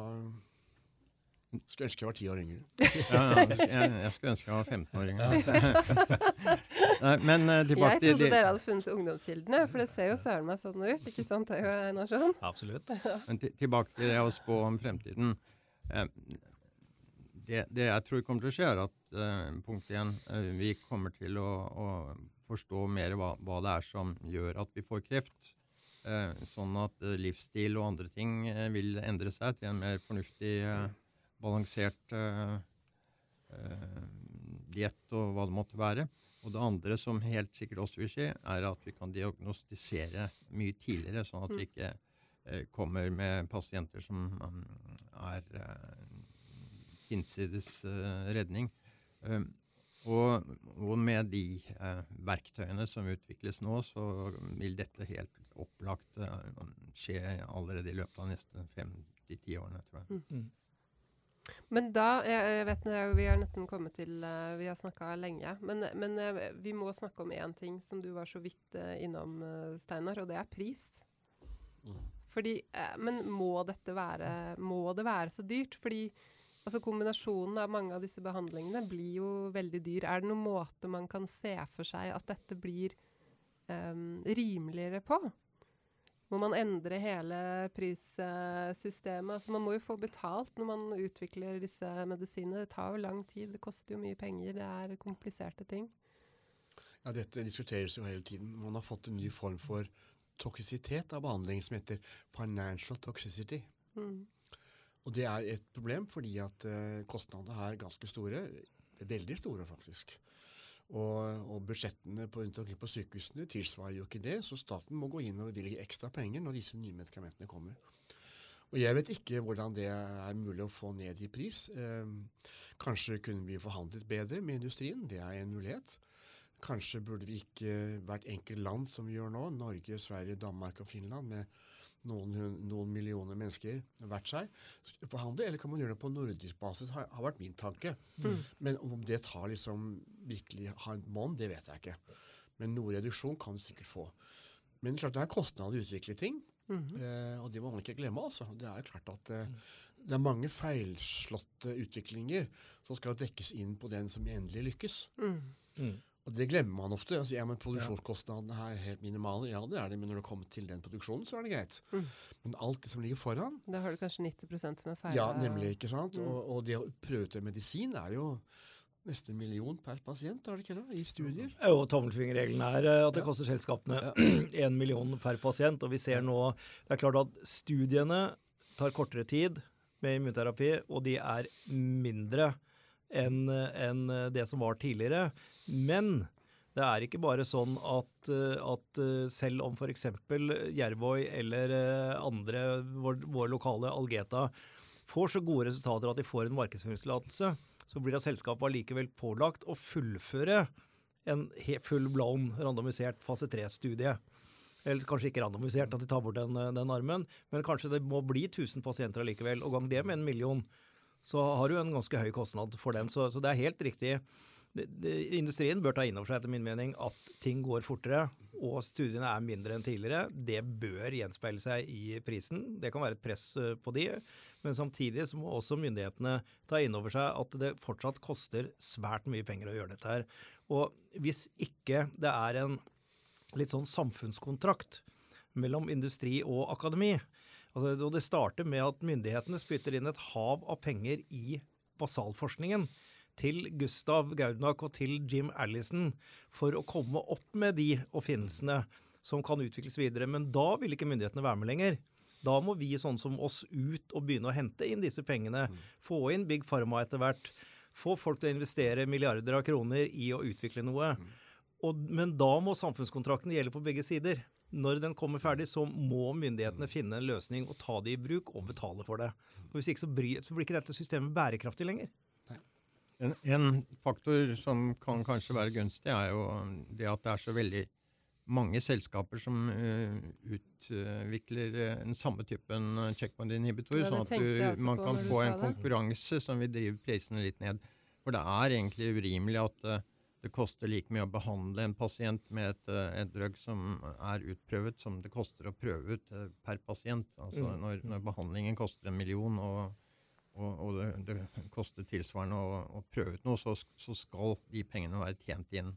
skulle ønske jeg var ti år yngre. [laughs] Ja, ja, jeg, jeg skulle ønske jeg var 15 år yngre. [laughs] Nei, men uh, tilbake Jeg trodde de- dere hadde funnet ungdomskildene, for det ser jo søren meg sånn ut. Ikke sant, det er jo Einarsson? Absolutt. [laughs] Men tilbake til det å spå om fremtiden. Eh, det, det, jeg tror kommer til å skje, er at punkt én, uh, vi kommer til å, å forstå mer hva, hva, det er som gjør at vi får kreft. Uh, sånn at livsstil og andre ting vil endre seg til en mer fornuftig, balansert diett og hva det måtte være. Og det andre som helt sikkert også vil skje, er at vi kan diagnostisere mye tidligere, sånn at vi mm. ikke eh, kommer med pasienter som um, er eh, hinsides eh, redning. Um, og, og, med de eh, verktøyene som utvikles nå, så vil dette helt opplagt eh, skje allerede i løpet av neste fem til ti årene, tror jeg. Mm. Men da jeg, vet Vi har nesten kommet til uh, Vi har snakka lenge. Men, men uh, vi må snakke om én ting som du var så vidt uh, innom, Steinar, og det er pris. Mm. Fordi Men må dette være Må det være så dyrt? Fordi altså kombinasjonen av mange av disse behandlingene blir jo veldig dyr. Er det noen måte man kan se for seg at dette blir um, rimeligere på? må man endre hele prissystemet. Altså man må jo få betalt når man utvikler disse medisinene. Det tar jo lang tid, det koster jo mye penger, det er kompliserte ting. Ja, Dette diskuteres jo hele tiden. Man har fått en ny form for toksisitet av behandling som heter financial toxicity. Mm. Og det er et problem fordi at uh, kostnadene er ganske store. Veldig store, faktisk. Og, og budsjettene på, på sykehusene tilsvarer jo ikke det, så staten må gå inn og bevilge ekstra penger når disse nye medikamentene kommer. Og Jeg vet ikke hvordan det er mulig å få ned i pris. Eh, kanskje kunne vi forhandlet bedre med industrien, det er en mulighet. Kanskje burde vi ikke hvert enkelt land som vi gjør nå, Norge, Sverige, Danmark og Finland, med noen, noen, millioner mennesker hvert seg forhandle, eller kan man gjøre det på nordisk basis, har, har vært min tanke. Mm. Men om det tar liksom virkelig har en monn, det vet jeg ikke. Men noe reduksjon kan du sikkert få. Men klart det er kostnader å utvikle ting. Mm -hmm. eh, og det må man ikke glemme. altså. Det er klart at eh, det er mange feilslåtte utviklinger som skal dekkes inn på den som endelig lykkes. Mm. Mm. Og Det glemmer man ofte. Altså, ja, men Produksjonskostnadene her er helt minimale. Ja, det er det, men når det kommer til den produksjonen, så er det greit. Mm. Men alt det som ligger foran Da har du kanskje 90% som er feil? Ja, nemlig. ikke sant? Mm. Og, og, det å prøve ut medisin er jo nesten en million per pasient, er det ikke det, i studier? Jo, tommelfingerregelen er eh, at det koster selskapene én ja. [clears throat] million per pasient. Og vi ser nå Det er klart at studiene tar kortere tid med immunterapi, og de er mindre enn en det som var tidligere. Men det er ikke bare sånn at, at selv om f.eks. Jervøy eller andre, vår, vår, lokale Algeta, får så gode resultater at de får en markedsføringstillatelse, så blir det selskapet allikevel pålagt å fullføre en full blown randomisert fase 3-studie. Eller kanskje ikke randomisert, at de tar bort den, den, armen, men kanskje det må bli 1000 pasienter allikevel. Og gang det med en million så har du en ganske høy kostnad for den. Så, så det er helt riktig. Industrien bør ta inn over seg etter min mening at ting går fortere og studiene er mindre enn tidligere. Det bør gjenspeile seg i prisen. Det kan være et press eh, på de. Men samtidig så må også myndighetene ta inn over seg at det fortsatt koster svært mye penger å gjøre dette her. Og hvis ikke det er en litt sånn samfunnskontrakt mellom industri og akademi, Altså, og det starter med at myndighetene spytter inn et hav av penger i basalforskningen til Gustav Gaudnak og til Jim Allison for å komme opp med de oppfinnelsene som kan utvikles videre. Men da vil ikke myndighetene være med lenger. Da må vi sånn som oss ut og begynne å hente inn disse pengene. Få inn Big Pharma etter hvert. Få folk til å investere milliarder av kroner i å utvikle noe. Og, men da må samfunnskontrakten gjelde på begge sider når den kommer ferdig, så må myndighetene finne en løsning og ta det i bruk og betale for det. For hvis ikke så, blir, så blir ikke dette systemet bærekraftig lenger. En, en, faktor som kan kanskje være gunstig, er jo det at det er så veldig mange selskaper som uh, utvikler uh, den samme typen checkpoint inhibitor, sånn at du, man kan få en konkurranse som vil drive prisene litt ned. For det er egentlig urimelig at uh, det koster like mye å behandle en pasient med et, eh, et drug som er utprøvet, som det koster å prøve ut eh, per pasient. Altså mm. når, når, behandlingen koster en million, og, og, og det, det, koster tilsvarende å, å, prøve ut noe, så, så, skal de pengene være tjent inn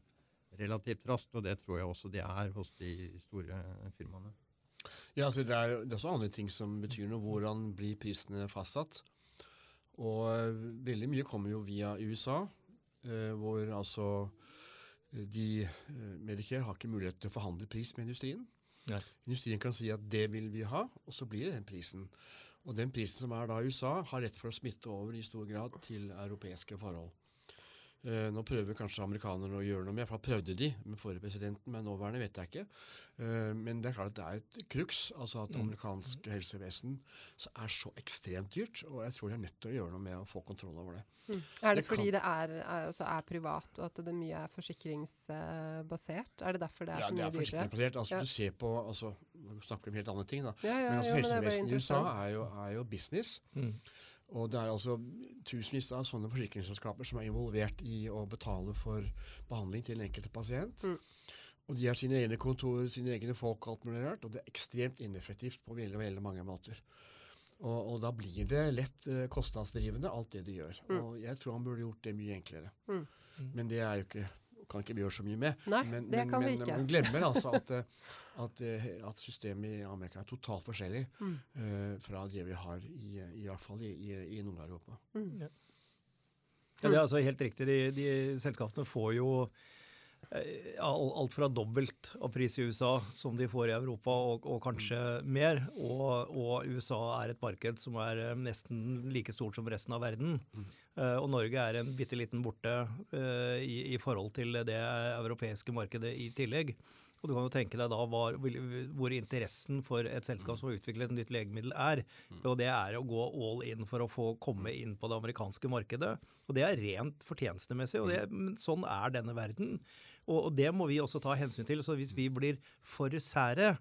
relativt raskt. Og det tror jeg også de er hos de store firmaene. Ja, altså det, er, det er også andre ting som betyr noe. Hvordan blir prisene fastsatt? Og eh, veldig mye kommer jo via USA, hvor altså eh, de eh, Medicare har ikke mulighet til å forhandle pris med industrien. Ja. Industrien kan si at det vil vi ha, og så blir det den prisen. Og den prisen som er da i USA, har rett for å smitte over i stor grad til europeiske forhold. Eh, nå prøver kanskje amerikanerne å gjøre noe med, for da prøvde de med forrige presidenten, men nåværende vet jeg ikke. Eh, men det er klart at det er et crux, altså at amerikansk helsevesen er så ekstremt dyrt, og jeg tror de er nødt til å gjøre noe med å få kontroll over det. Er det, Det kan- fordi det er, er, altså er privat, og at det mye er forsikringsbasert? Er det derfor det er Ja, så det mye er dyrere? forsikringsbasert. Altså, Ja. Du ser på altså, Nå snakker vi om helt andre ting, da. Ja, ja, Men altså, ja, det er helsevesenet i USA er jo, er jo business. Mm. Og det er altså tusenvis av sånne forsikringsselskaper som er involvert i å betale for behandling til den enkelte pasient. Mm. Og de har sine egne kontorer, sine egne folk, alt mulig rart. Og det er ekstremt ineffektivt på veldig, veldig mange måter. Og, og da blir det lett eh, kostnadsdrivende, alt det de gjør. Mm. Og jeg tror han burde gjort det mye enklere. Mm. Men det er jo ikke kan ikke vi gjøre så mye med. Nei, men, det men, kan vi men, ikke. Man glemmer altså at, eh, at, eh, at systemet i Amerika er totalt forskjellig Mm. uh, fra det vi har i, i hvert fall i, i, i Nord-Europa. Mm. Ja, det er altså helt riktig. De, de selskapene får jo alt fra dobbelt av pris i USA som de får i Europa, og, og kanskje mer. Og, og USA er et marked som er eh, nesten like stort som resten av verden. Eh, og Norge er en bitte liten borte eh, i, i forhold til det europeiske markedet i tillegg. Og du kan jo tenke deg da var, hvor interessen for et selskap som har utviklet et nytt legemiddel er. Og det er å gå all in for å få komme inn på det amerikanske markedet. Og det er rent fortjenestemessig, og det, sånn er denne verden. Og, og det må vi også ta hensyn til. Så hvis vi blir for sære,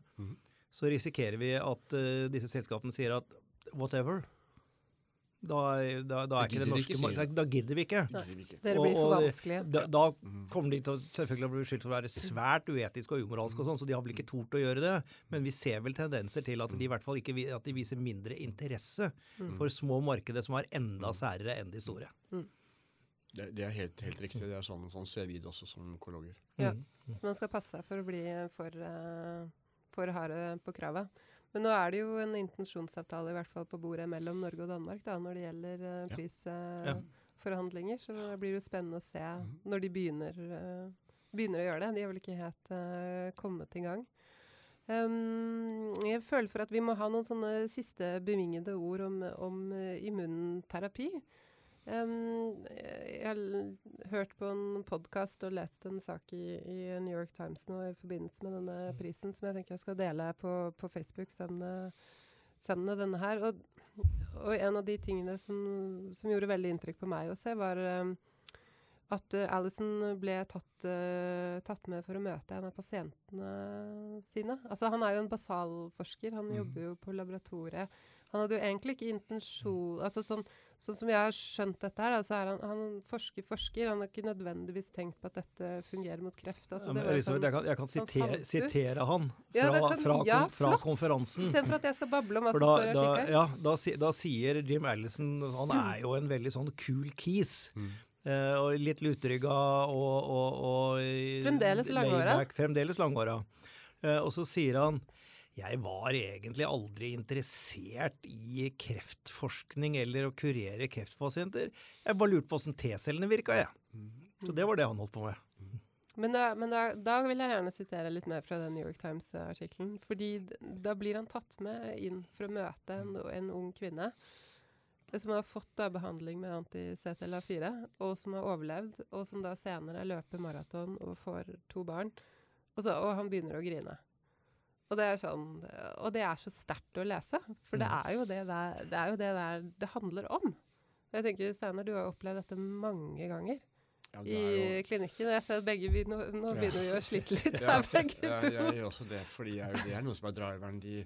så risikerer vi at uh, disse selskapene sier at whatever. Da, da, da, er norske ikke, da, da gidder vi ikke. Dere blir for vanskelige. Da, da kommer de til å selvfølgelig å bli beskyldt for å være svært uetiske og umoralske, og sånn, så de har vel ikke tort å gjøre det. Men vi ser vel tendenser til at de i hvert fall ikke at de viser mindre interesse for små markeder som er enda særere enn de store. Det, det er helt, helt riktig. Det er sånn, sånn ser vi det også som onkologer. Ja. Så man skal passe seg for å bli for, eh, for harde på kravet. Men nå er det jo en intensjonsavtale i hvert fall på bordet mellom Norge og Danmark da, når det gjelder uh, Ja. prisforhandlinger. så det blir jo spennende å se når de begynner, uh, begynner å gjøre det. De har vel ikke helt kommet i gang. Um, jeg føler for at vi må ha noen sånne siste bevingede ord om, om immunterapi. Um, jeg har hørt på en podkast og lest en sak i, i New York Times nå i forbindelse med denne prisen, som jeg tenker jeg skal dele på, på Facebook sammen med, sammen med denne her. Og, og en av de tingene som, som gjorde veldig inntrykk på meg å se, var um, at uh, Alison ble tatt, uh, tatt med for å møte en av pasientene sine. Altså, han er jo en basalforsker, han jobber jo på laboratoriet. Han hadde jo egentlig ikke intensjon altså sånn, sånn som jeg har skjønt dette her, da, så er han, han forsker, forsker. Han har ikke nødvendigvis tenkt på at dette fungerer mot kreft. Altså, Ja, det var jo sånn- jeg kan, jeg kan sitere, sitere han fra, Ja, kan- fra, ja, kon- fra konferansen. Istedenfor at jeg skal bable om hva For som står i artikkelen. ja, da, da sier Jim Allison Han er jo en veldig sånn cool kis. Uh, og litt lutrygga og, og, og Fremdeles langhåra. Fremdeles langhåra. Eh, og så sier han jeg var egentlig aldri interessert i kreftforskning eller å kurere kreftpasienter. Jeg bare lurte på åssen T-cellene virka, jeg. Så det var det han holdt på med. Men, da, men da, da vil jeg gjerne sitere litt mer fra den New York Times-artikkelen. Fordi da blir han tatt med inn for å møte en, en ung kvinne som har fått da behandling med anti-CTLA4, og som har overlevd, og som da senere løper maraton og får to barn. Og, så, og han begynner å grine. Og det er, sånn, og det er så sterkt å lese, for det er jo det der, det, er jo det, der det handler om. Jeg tenker, Steinar, du har opplevd dette mange ganger Ja, i klinikken. Jeg ser at begge vi, nå, nå begynner vi å slite litt [laughs] Ja, her, begge ja, to. jeg gjør også det, fordi jeg, det er noe som er driveren i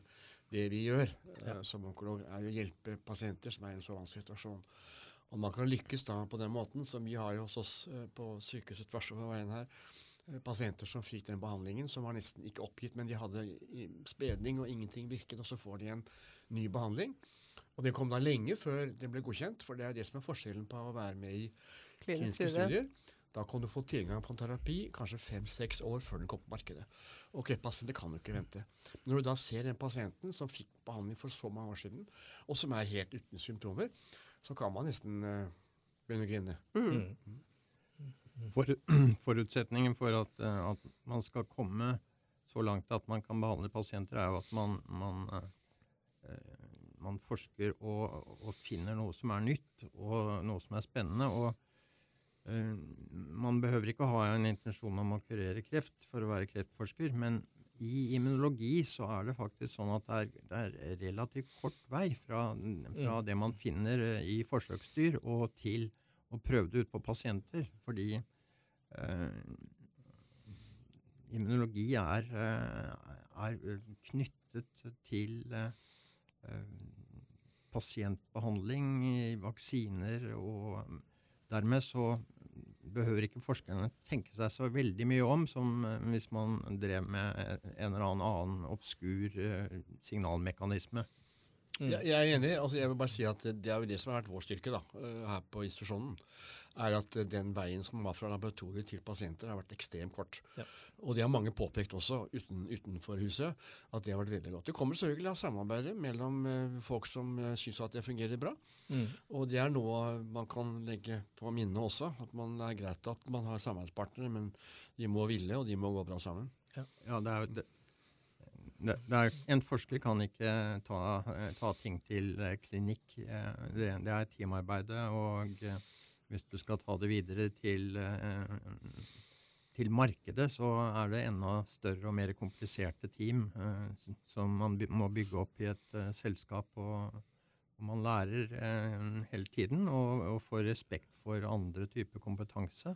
det vi gjør ja. som onkolog, er jo å hjelpe pasienter som er i en så vanskelig situasjon. Og man kan lykkes da på den måten, som vi har jo hos oss eh, på sykehuset tvers over veien her, eh, pasienter som fikk den behandlingen, som var nesten ikke oppgitt, men de hadde spedning spredning og ingenting virket, og så får de en ny behandling. Og det kom da lenge før det ble godkjent, for det er det som er forskjellen på å være med i kliniske studier. Da kan du få tilgang på en terapi kanskje fem-seks år før den kommer på markedet. Og kreftpasienter kan jo ikke vente. Når du da ser den pasienten som fikk behandling for så mange år siden, og som er helt uten symptomer, så kan man nesten uh, begynne å grine. Mm. For, [clears throat] forutsetningen for at, eh, at, man skal komme så langt at man kan behandle pasienter, er jo at man, man, eh, man forsker og, og, finner noe som er nytt, og noe som er spennende. og eh, Man behøver ikke ha en intensjon om å kurere kreft for å være kreftforsker, men i immunologi så er det faktisk sånn at det er, det er relativt kort vei fra, fra, det man finner i forsøksdyr, og til og prøvde ut på pasienter. Fordi eh, immunologi er, eh, er, knyttet til eh, pasientbehandling, vaksiner, og dermed så behøver ikke forskerne tenke seg så veldig mye om som eh, hvis man drev med en eller annen obskur signalmekanisme. Mm. Jeg, jeg er enig. altså jeg vil bare si at Det er jo det som har vært vår styrke da, eh, her på institusjonen. er At den veien som var fra laboratoriet til pasienter, har vært ekstremt kort. Ja. Og det har mange påpekt også uten, utenfor huset, at det har vært veldig godt. Det kommer selvfølgelig av samarbeidet mellom uh, folk som uh, syns at det fungerer bra. Mm. Og det er noe man kan legge på minnet også. At man, det er greit at man har samarbeidspartnere, men de må ville, og de må gå bra sammen. Ja, ja det er, det, det, det er, en forsker kan ikke ta, ta ting til eh, klinikk. Eh, det, det er teamarbeidet. Og eh, hvis du skal ta det videre til, til markedet, så er det enda større og mer kompliserte team som man må bygge opp i et selskap. og, man lærer hele tiden og, og får respekt for andre typer kompetanse.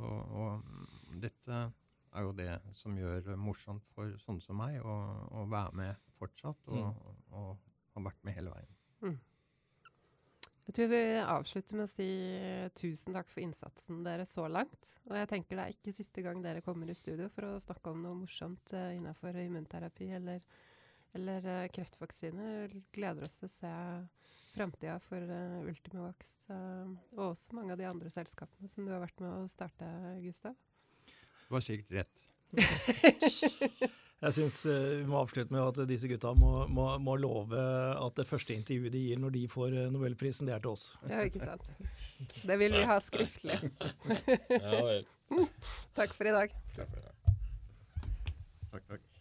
Og, og dette er jo det som gjør det morsomt for sånne som meg å, å være med fortsatt, og, mm. og, og, har vært med hele veien. Mm. Jeg tror vi avslutter med å si tusen takk for innsatsen deres så langt. Og jeg tenker det er ikke siste gang dere kommer i studio for å snakke om noe morsomt uh, innenfor immunterapi eller, eller uh, kreftvaksine. Gleder oss til å se framtida for uh, Ultimovax uh, og også mange av de andre selskapene som du har vært med å starte, Gustav. Du har sikkert rett. [laughs] Jeg syns uh, vi må avslutte med at disse gutta må, må, må, love at det første intervjuet de gir når de får uh, nobelprisen, det er til oss. Ja, ikke sant. Det vil vi ha skriftlig. ja vel. [laughs] Takk for i dag. Takk for i dag. Takk, takk.